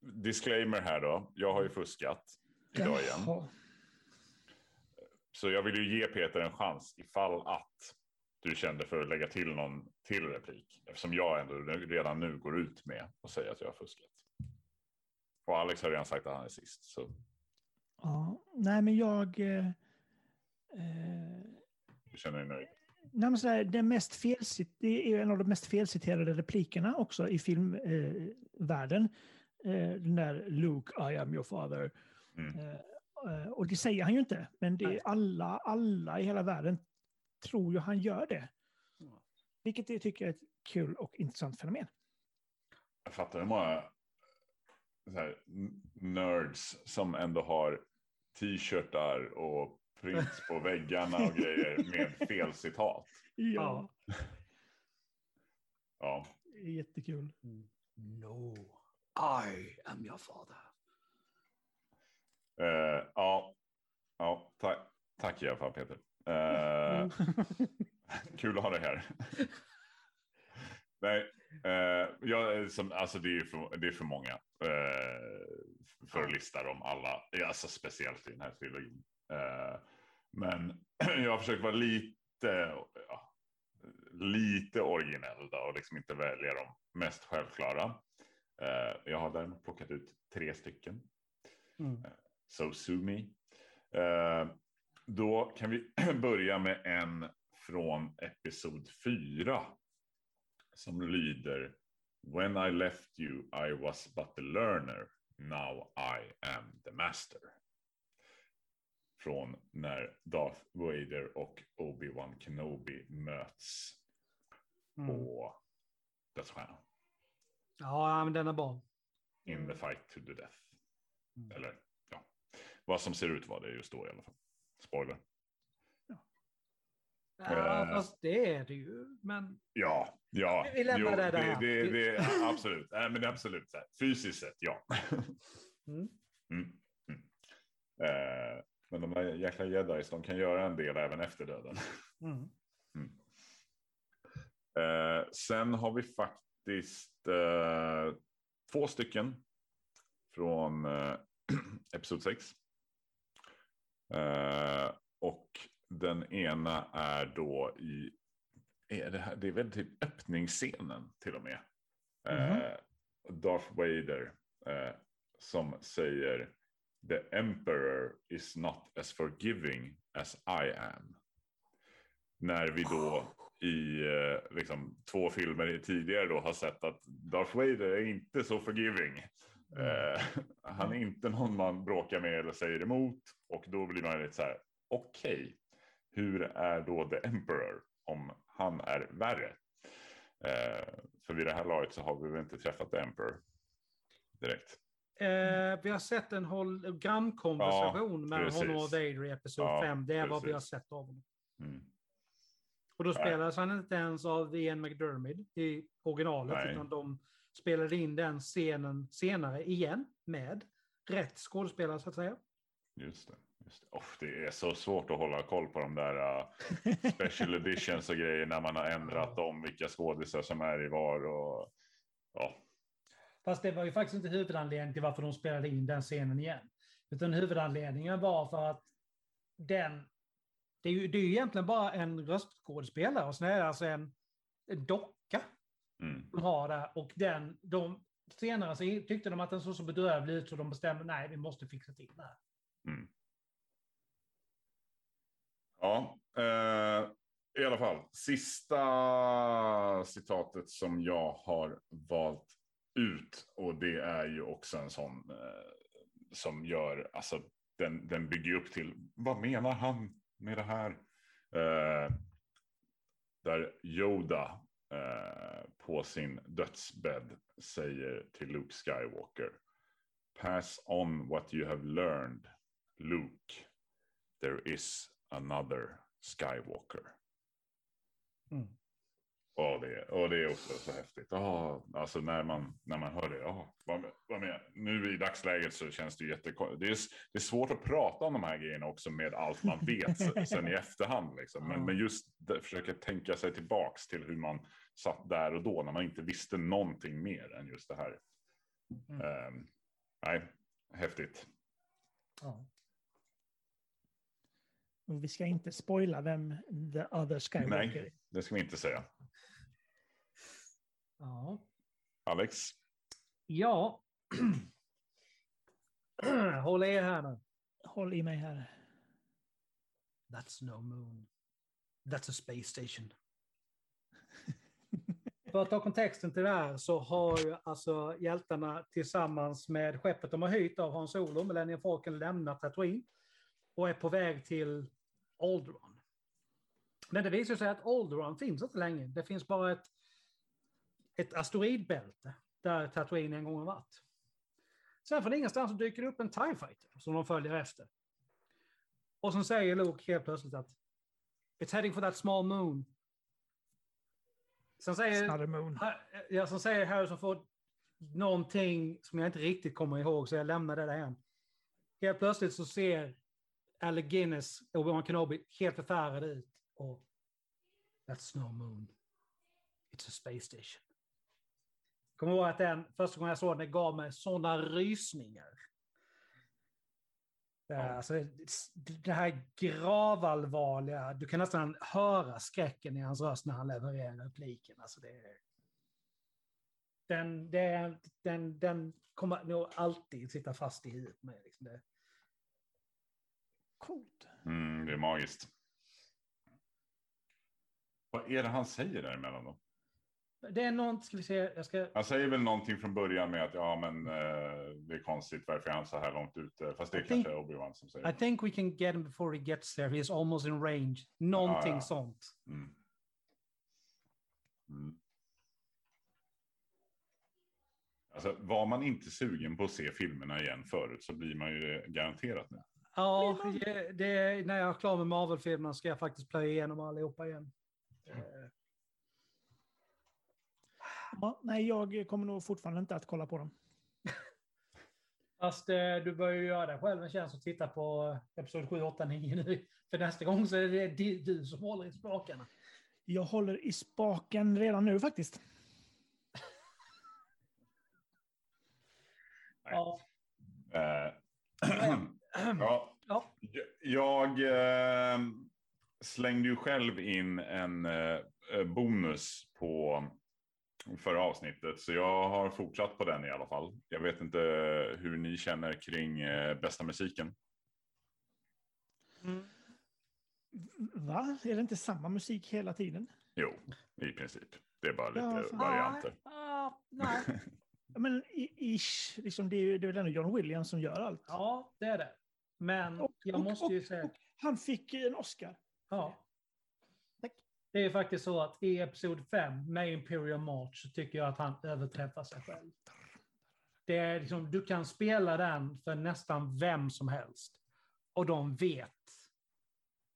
disclaimer här då. Jag har ju fuskat idag igen. Jaha. Så jag vill ju ge Peter en chans ifall att du kände för att lägga till någon till replik. Eftersom jag ändå redan nu går ut med och säger att jag har fuskat. Och Alex har redan sagt att han är sist. Så Ja, nej men jag... Eh, eh, du känner dig nöjd. Nej, så den mest felcit, det är en av de mest felciterade replikerna också i filmvärlden. Eh, den där Luke, I am your father. Mm. Eh, eh, och det säger han ju inte, men det är alla, alla i hela världen tror ju han gör det. Vilket jag tycker är ett kul och intressant fenomen. Jag fattar hur många nerds som ändå har t-shirtar och prints på väggarna och grejer med fel citat. Ja. Ja, jättekul. No, I am your father. eh, ja, ja tack, tack i alla fall Peter. Eh, kul att ha dig här. Nej, eh, jag, som, alltså det är för, det är för många eh, för att lista dem alla, alltså speciellt i den här trilogin. Eh, men jag har försökt vara lite, ja, lite originell då, och liksom inte välja de mest självklara. Eh, jag har däremot plockat ut tre stycken. Mm. So sue me. Eh, då kan vi börja med en från episod 4. Som lyder When I left you I was but the learner. Now I am the master. Från när Darth Vader och Obi-Wan Kenobi möts Mm. på Dödsstjärnan. Ja, men den är bra. In the fight to the death. Mm. Eller ja, vad som ser ut var det just då i alla fall. Spoiler. Ja, Eh. fast det är det ju. Men Ja, ja. Vi lämnar jo, det där. Det, det, det, absolut. Nej, men absolut. Fysiskt sett, ja. Mm. Mm. Mm. Eh, men de där jäkla jedis, de kan göra en del även efter döden. Mm. Eh, sen har vi faktiskt eh, två stycken från eh, episod 6. Eh, och den ena är då i, är det, här, det är väl typ öppningsscenen till och med. Eh, Darth Vader eh, som säger The Emperor is not as forgiving as I am. När vi då i eh, liksom, två filmer tidigare då har sett att Darth Vader är inte så forgiving. Eh, han är inte någon man bråkar med eller säger emot. Och då blir man lite så här, okej, hur är då The Emperor om han är värre? Eh, för vid det här laget så har vi väl inte träffat The Emperor direkt. Eh, vi har sett en hologramkonversation Ja, precis. honom och Vader i Episod Ja, 5. Det är vad vi har precis. sett av honom. Mm. Och då Nej. spelades han inte ens av Ian McDermott i originalet, Nej. utan de spelade in den scenen senare igen med rätt skådespelare så att säga. Just det. Just det. Oh, det är så svårt att hålla koll på de där uh, special editions och grejer när man har ändrat om vilka skådisar som är i var. Och, ja. Fast det var ju faktiskt inte huvudanledningen till varför de spelade in den scenen igen. Utan huvudanledningen var för att den... Det är ju det är ju egentligen bara en röstskådespelare och sen är det alltså en, en docka Mm. de har där. Och den, de, senare så tyckte de att den såg så bedrövlig ut så de bestämde nej, vi måste fixa till det här. Mm. Ja, eh, i alla fall. Sista citatet som jag har valt ut. Och det är ju också en sån eh, som gör, alltså den, den bygger upp till, vad menar han med det här? Eh, där Yoda eh, på sin dödsbädd säger till Luke Skywalker. Pass on what you have learned, Luke. There is another Skywalker. Mm. Och det, och det är också så häftigt. Oh, alltså när man, när man hör det. Oh, vad, vad med. Nu i dagsläget så känns det jättekonstigt. Det är, det är svårt att prata om de här grejerna också med allt man vet sen i efterhand. Liksom. Men, men just det, försöka tänka sig tillbaks till hur man satt där och då när man inte visste någonting mer än just det här. Mm. Um, nej, häftigt. Ja. Och vi ska inte spoila vem the other Skywalker Nej. är. Det ska vi inte säga. Ja. Alex? Ja. Håll er här nu. Håll i mig här. That's no moon. That's a space station. För att ta kontexten till det här så har ju alltså hjältarna tillsammans med skeppet de har hyrt av Hans Solo, Millennium Falcon, lämnat Tatooine och är på väg till Alderaan. Men det visar sig att Alderaan finns inte längre. Det finns bara ett, ett asteroidbälte där Tatooine en gång har varit. Sen från ingenstans så dyker det upp en TIE Fighter som de följer efter. Och så säger Luke helt plötsligt att It's heading for that small moon. Sen säger, Moon. ja, sen säger Harrison Ford någonting som jag inte riktigt kommer ihåg, så jag lämnar det där igen. Helt plötsligt så ser Alec Guinness och Obi-Wan Kenobi helt förfärade ut. Och That's no moon. It's a space station. Kommer ihåg att den första gången jag såg den gav mig sådana rysningar. Det, Ja. alltså, det- här gravallvarliga, du kan nästan höra skräcken i hans röst när han levererar repliken. Alltså det, den, det, den, den kommer nog alltid sitta fast i huvudet med. Liksom det. Coolt. Mm, det är magiskt. Vad är det han säger däremellan då? Det är något, ska vi se, jag ska... Han säger väl någonting från början med att ja, men eh, det är konstigt varför är han så här långt ute. Fast det I kanske think- är Obi-Wan som säger. I think we can get him before he gets there. He's almost in range. Någonting Ja, ja. sånt. Mm. Mm. Alltså, var man inte sugen på att se filmerna igen förut så blir man ju garanterat nu. Ja, det, det, när jag är klar med Marvel-filmerna ska jag faktiskt plöja igenom allihopa igen. Eh, Ja, nej, jag kommer nog fortfarande inte att kolla på dem. Fast eh, du bör ju göra dig själv en tjänst och titta på Episod 7, 8, 9 nu. För nästa gång så är det du som håller i spakarna. Jag håller i spaken redan nu faktiskt. Ja. Eh, ja, Ja. jag eh, slängde ju själv in en eh, bonus på förra avsnittet. Så jag har fortsatt på den i alla fall. Jag vet inte hur ni känner kring eh, bästa musiken. Mm. Va? Är det inte samma musik hela tiden? Jo, i princip. Det är bara lite Ja, varianter. Ah, nej. Ja, Men ish, liksom, det är ju det är väl ändå John Williams som gör allt. Ja, det är det. Men Och- jag och- måste ju och- säga... och Han fick en Oscar. Ja. Det är faktiskt så att i Episod 5 med Imperial March så tycker jag att han överträffar sig själv. Det är liksom, du kan spela den för nästan vem som helst. Och de vet.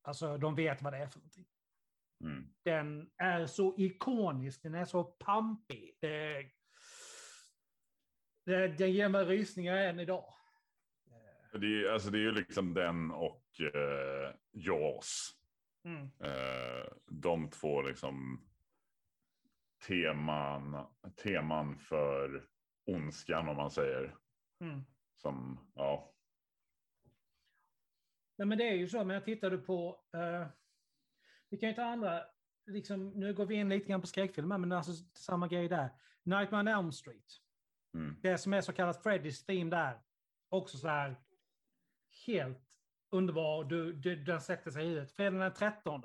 Alltså, de vet vad det är för någonting. Mm. Den är så ikonisk, den är så pampig. Det, det, den ger mig rysningar än idag. Det, är, alltså, det är ju liksom den och eh, Jaws. Mm. Eh, de två liksom teman, teman för ondskan om man säger. Mm. Som, ja. Nej, men det är ju så, men jag tittade på... Uh, vi kan ju ta andra... Liksom, nu går vi in lite grann på skräckfilmer, men alltså samma grej där. Nightmare on Elm Street. Mm. Det som är så kallat Freddys theme där. Också så här helt underbar. Du, du, den sätter sig i huvudet. Fredagen den 13.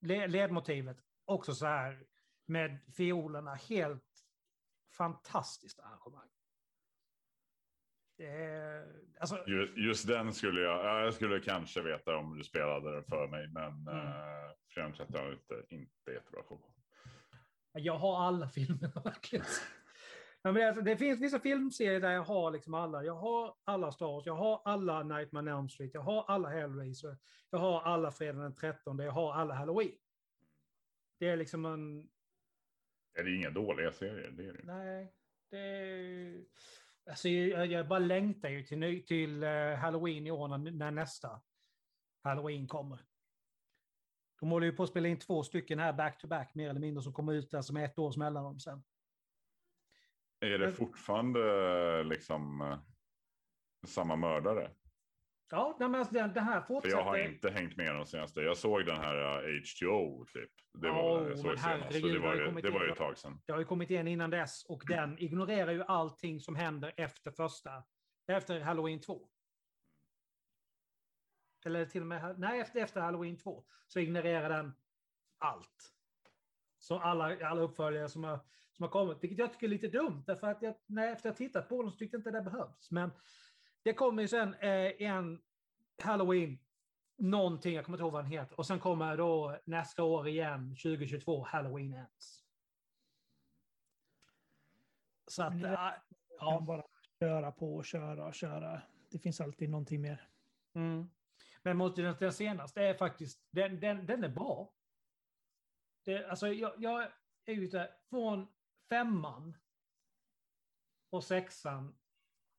Le, ledmotivet. Också så här med fiolerna. Helt fantastiskt arrangemang. Det alltså, just, just, den skulle jag, jag skulle kanske veta om du spelade den för mig, men mm. uh, Fredagen 13 är inte, inte jättebra show. Jag har alla filmerna verkligen. Ja, men alltså, det finns vissa filmserier där jag har liksom alla. Jag har alla Star Wars, jag har alla Nightmare on Elm Street, jag har alla Hellraiser, jag har alla Fredag den 13, jag har alla Halloween. Det är liksom en... Är det inga dåliga serier? Det är det. Nej, det är... Alltså, jag, jag bara längtar ju till, till uh, Halloween i år när, när, nästa Halloween kommer. De håller ju på att spela in två stycken här back to back mer eller mindre som kommer ut där som ett års mellanrum sen. Är det fortfarande liksom eh, samma mördare? Ja, men alltså det, det här fortsätter. För jag har inte hängt med de senaste. Jag såg den här H2O typ. Det var, oh, jag såg senast, så det var, ju, det var ju ett tag sedan. Det har ju kommit igen innan dess och den ignorerar ju allting som händer efter första, efter Halloween 2. Eller till och med, nej, efter, efter Halloween 2 så ignorerar den allt. Så alla, alla uppföljare som har som har kommit, vilket jag tycker är lite dumt, därför att jag, när efter att tittat på dem så tyckte jag inte det behövs. Men det kommer ju sen eh, en Halloween, någonting, jag kommer inte ihåg vad den heter, och sen kommer då nästa år igen, 2022, Halloween Ends. Så att, äh, ja. bara köra på och köra och köra. Det finns alltid någonting mer. Mm. Men mot den, den senaste är faktiskt, den, den, den är bra. Det, alltså jag, jag är ute från femman och sexan,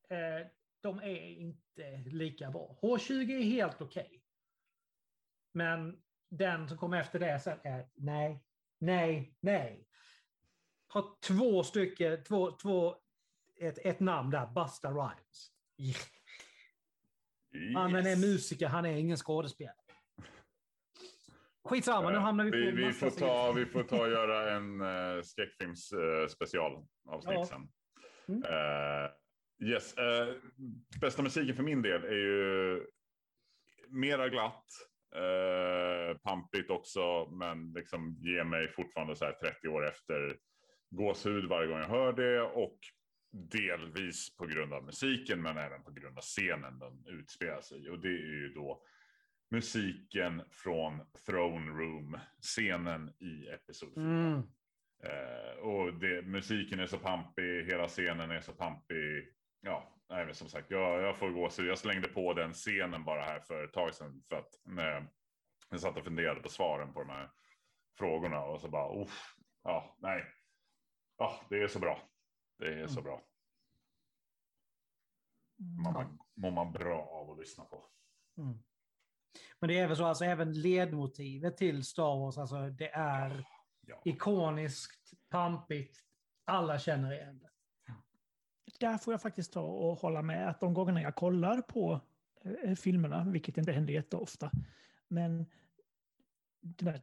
eh, de är inte lika bra. H20 är helt okej. Okay. Men den som kommer efter det sen är nej, nej, nej. Har två stycken, två, två, ett, ett namn där, Busta Rhymes. Yeah. Yes. Han är musiker, han är ingen skådespelare. Skitsamma, uh, nu hamnar vi på vi, vi får ta, Vi får ta och göra en uh, skräckfilms uh, specialavsnitt ja. sen. Mm. Uh, yes, bästa musiken för min del är ju mera glatt. Uh, pampigt också, men liksom ger mig fortfarande så här 30 år efter gåshud varje gång jag hör det. Och delvis på grund av musiken, men även på grund av scenen den utspelar sig i. Och det är ju då musiken från Throne Room-scenen i Episod 4. Mm. Eh, och det, musiken är så pampig, hela scenen är så pampig. Ja, nej, men som sagt, jag, jag får gå så jag slängde på den scenen bara här för ett tag sedan för att när jag satt och funderade på svaren på de här frågorna och så bara, uff, ja, nej, ja, det är så bra. Det är mm. så bra. Man mår man bra av att lyssna på. Mm. Men det är väl så, alltså även ledmotivet till Star Wars, alltså det är ja. ikoniskt, pampigt, alla känner igen det. Där får jag faktiskt ta och hålla med att de gångerna jag kollar på eh, filmerna, vilket inte händer jätteofta, men det där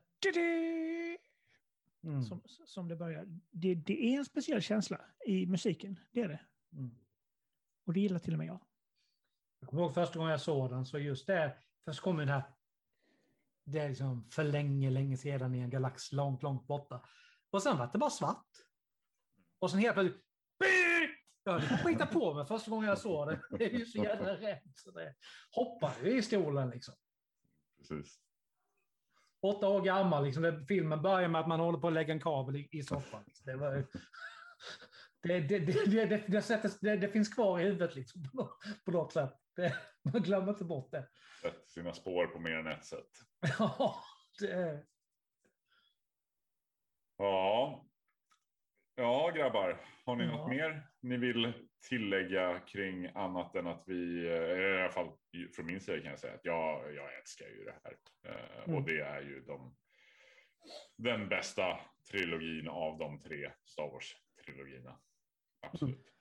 mm. som, som det börjar, det, det, är en speciell känsla i musiken, det är det. Mm. Och det gillar till och med jag. Jag kommer ihåg första gången jag såg den, så just det, Först kommer det här, det är liksom för länge, länge sedan i en galax långt, långt borta. Och sen var det bara svart. Och sen helt plötsligt, jag höll på skita på mig första gången jag såg det. Det är ju så jävla rädd. Så det hoppade i stolen liksom. Precis. Åtta år gammal, liksom. filmen börjar med att man håller på att lägga en kabel i, i soffan. Det, var, det, det, det, det, det, finns kvar i huvudet liksom, på något sätt. man glömmer inte bort det sätter sina spår på mer än ett sätt. Ja, det. Ja. Ja, grabbar. Har ni ja. något mer ni vill tillägga kring annat än att vi, i alla fall från min sida kan jag säga att jag, jag älskar ju det här. Eh, mm. Och det är ju de, den bästa trilogin av de tre Star Wars-trilogierna. Absolut. Mm.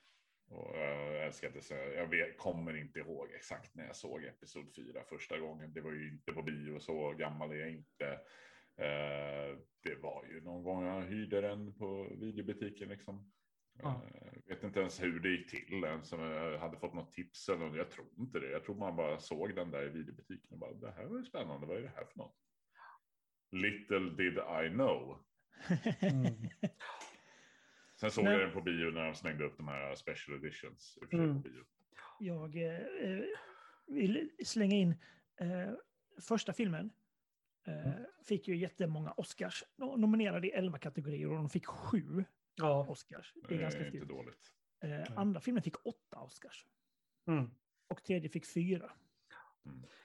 Och jag älskar att det, jag vet, kommer inte ihåg exakt när jag såg Episod 4 första gången. Det var ju inte på bio, så gammal är jag inte. Eh, det var ju någon gång jag hyrde den på videobutiken liksom. Ja. Eh, vet inte ens hur det gick till. Ens om jag hade fått något tips eller något. Jag tror inte det. Jag tror man bara såg den där i videobutiken och bara det här var ju spännande. Vad är det här för något? Little did I know. Mm. Sen såg Men- jag den på bio när de slängde upp de här special editions. Mm. Jag eh, vill slänga in eh, första filmen. Eh, fick ju jättemånga Oscars. No- Nominerade i 11 kategorier och de fick sju Ja. Oscars. Det är ganska inte stort. dåligt. Eh, andra filmen fick åtta Oscars. Mm. Och tredje fick fyra.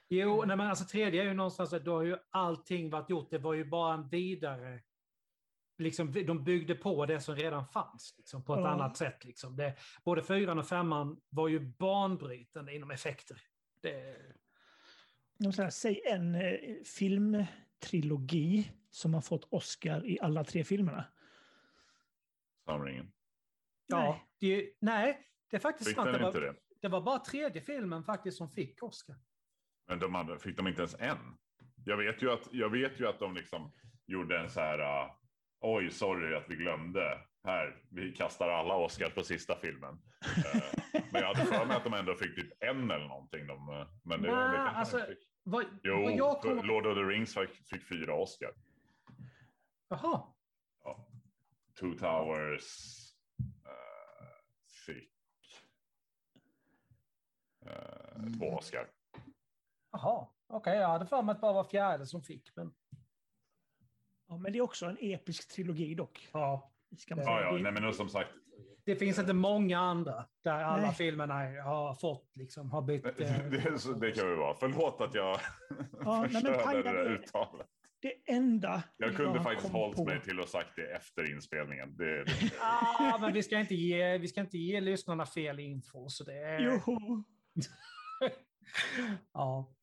Jo, nej, men alltså tredje är ju någonstans att då har ju allting varit gjort. Det var ju bara en vidare... Liksom, de byggde på det som redan fanns liksom, på ett Ja. annat sätt. Liksom. Det, både fyran och femman var ju banbrytande inom effekter. Det, De säger, säg en eh, filmtrilogi som har fått Oscar i alla tre filmerna. Samringen. ja, Nej. Det, nej, det är faktiskt Fick sant. Det inte var, det? det var bara tredje filmen faktiskt som fick Oscar. Men de andra, fick de inte ens en? Jag vet ju att, jag vet ju att de liksom gjorde en så här. Uh, Oj, sorry att vi glömde. Här, vi kastar alla Oscar på sista filmen. Eh, men jag hade för mig att de ändå fick typ en eller någonting. De, eh, men det, Nej, det alltså, de fick. Vad, Jo, vad jag kommer... Lord of the Rings fick, fick fyra Oscar. Jaha. Ja. Two Towers eh, fick eh, två Oscar. Jaha. Okej, jag hade för mig att bara var fjärde som fick. Men... Ja, men det är också en episk trilogi dock. Ja. Ska man Ja, säga. ja, Det- nej, men som sagt, Det finns inte många andra där alla Nej. filmerna har fått, liksom, har bytt... eh, det, så- det kan väl vara. Förlåt att jag Ja, nej, men förstörde det där det- uttalet. Det enda Jag kunde jag faktiskt hållit på- mig till att sagt det efter inspelningen. Det, det, Ah, men vi ska, inte ge, vi ska inte ge lyssnarna fel info. Så det är... Jo. ja.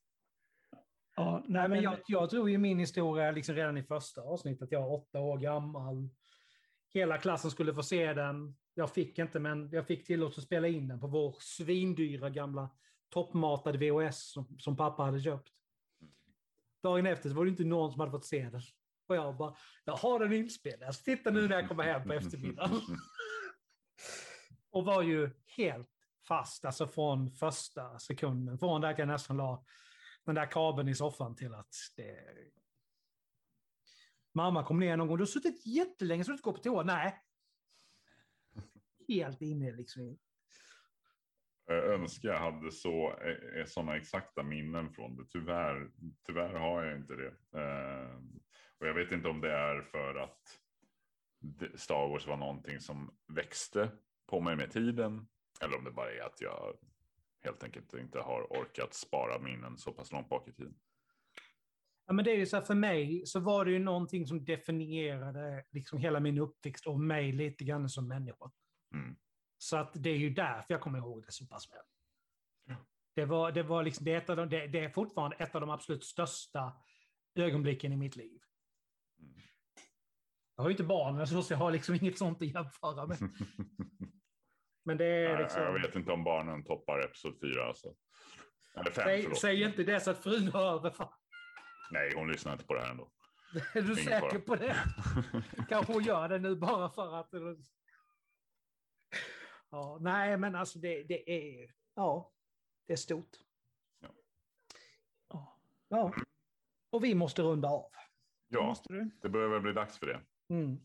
Ja, nej, men jag, jag tror ju min historia liksom redan i första avsnittet. Jag var åtta år gammal. Hela klassen skulle få se den. Jag fick inte, men jag fick tillåtelse att spela in den på vår svindyra gamla toppmatade VHS som, som pappa hade köpt. Dagen efter var det inte någon som hade fått se den. Och jag bara, jag har den inspelad. Titta nu när jag kommer hem på eftermiddagen. Och var ju helt fast, alltså från första sekunden. Från där jag nästan la den där kabeln i soffan till att det... Mamma kom ner någon gång. Du har suttit jättelänge så du inte går på toa. Nej. Helt inne liksom. jag önskar jag hade så, eh, sådana exakta minnen från det. Tyvärr, tyvärr har jag inte det. Eh, och jag vet inte om det är för att Star Wars var någonting som växte på mig med tiden. Eller om det bara är att jag helt enkelt inte har orkat spara minnen så pass långt bak i tiden. Ja, men det är ju så här, för mig så var det ju någonting som definierade liksom hela min uppväxt och mig lite grann som människa. Mm. Så att det är ju därför jag kommer ihåg det så pass väl. Ja. Det, var, det, var liksom, det, är de, det är fortfarande ett av de absolut största ögonblicken i mitt liv. Mm. Jag har ju inte barn, så jag har liksom inget sånt att jämföra med. Men det är Jag- liksom... Jag vet inte om barnen toppar episod 4. Alltså. Eller 5, Säg, säg inte det så att frun hör. Nej, hon lyssnar inte på det här ändå. Är du Ingen säker fara. på det? Kanske hon gör det nu bara för att... Ja, nej, men alltså det, det är... Ja, det är stort. Ja, Ja. Och vi måste runda av. ja, det börjar väl bli dags för det. Mm.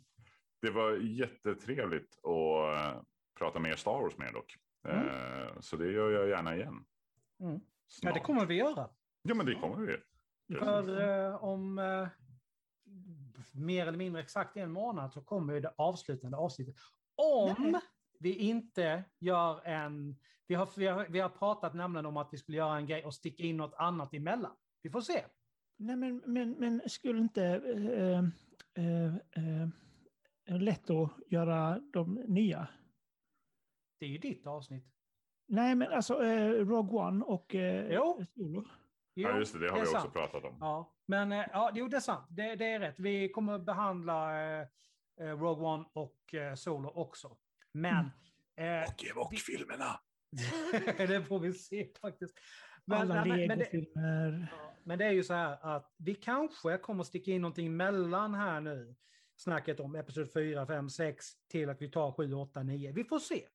Det var jättetrevligt att eh, prata mer Star Wars med dock. Mm. Eh, Så det gör jag gärna igen. Mm. Ja, det kommer vi göra. Ja, men det kommer vi. För eh, om eh, mer eller mindre exakt en månad så kommer ju det avslutande avsnittet. Om Nej. vi inte gör en... Vi har, vi, har, vi har pratat nämligen om att vi skulle göra en grej och sticka in något annat emellan. Vi får se. Nej, men, men, men skulle inte eh, eh, eh, lätt att göra de nya? Det är ju ditt avsnitt. Nej, men alltså eh, Rogue One och eh, Jo. Solo. Jo, Ja, just det. Det har är vi också sant. pratat om. Ja, men eh, ja, jo, det är sant. Det, det är rätt. Vi kommer behandla eh, eh, Rogue One och eh, Solo också. Men Mm. Eh, Evoque-filmerna. det får vi se faktiskt. Alla men, men, det, legofilmer. ja, men det är ju så här att vi kanske kommer sticka in någonting mellan här nu. Snacket om episod 4, 5, 6 till att vi tar 7, 8, 9. Vi får se.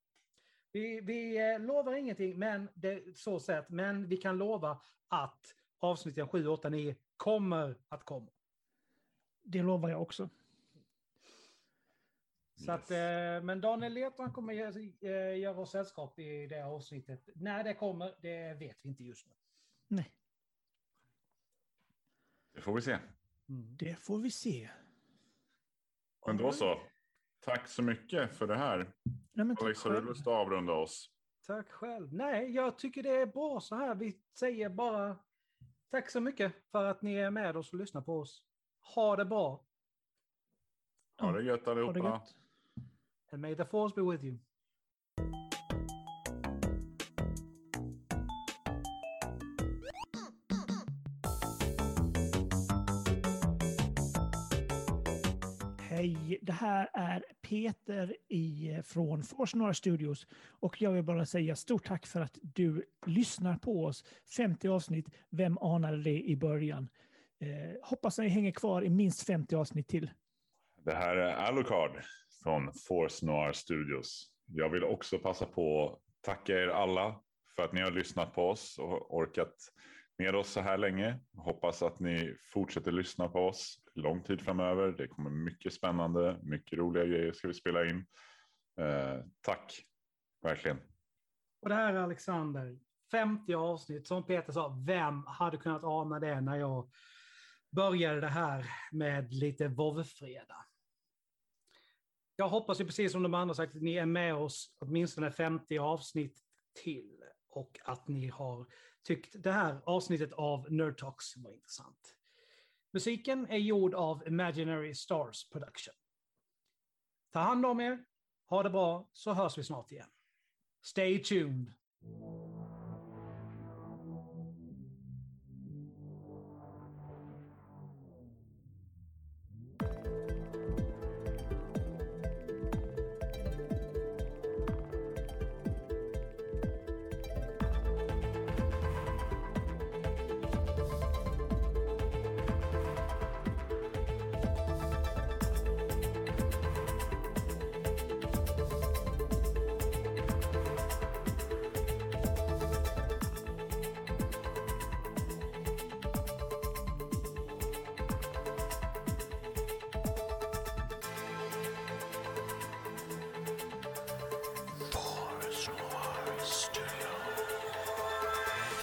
Vi, vi eh, lovar ingenting, men det, så sett, men vi kan lova att avsnitten 7, 8, 9 kommer att komma. Det lovar jag också. Så att, eh, men Daniel Leton kommer göra, eh, göra oss sällskap i det avsnittet. När det kommer, det vet vi inte just nu. Nej, Det får vi se. det får vi se. Men då så. Tack så mycket för det här. Nej, men Alex, har du lust att avrunda oss? Tack själv. Nej, jag tycker det är bra så här. Vi säger bara tack så mycket för att ni är med oss och lyssnar på oss. Ha det bra. Ha det gött Ha det allihopa. gött. And may the force be with you. Hej, det här är Peter i, från Force Noir Studios och jag vill bara säga stort tack för att du lyssnar på oss. 50 avsnitt, vem anade det i början? Eh, hoppas ni hänger kvar i minst 50 avsnitt till. Det här är Alucard från Force Noir Studios. Jag vill också passa på att tacka er alla för att ni har lyssnat på oss och orkat med oss så här länge. Hoppas att ni fortsätter lyssna på oss lång tid framöver. Det kommer mycket spännande, mycket roliga grejer ska vi spela in. Eh, tack, verkligen. Och det här är Alexander. 50 avsnitt. Som Peter sa, vem hade kunnat ana det när jag började det här med lite vovfredag? Jag hoppas ju precis som de andra sagt att ni är med oss åtminstone 50 avsnitt till och att ni har tyckt det här avsnittet av Nerd Talks var intressant. Musiken är gjord av Imaginary Stars Production. Ta hand om er, ha det bra, så hörs vi snart igen. Stay tuned.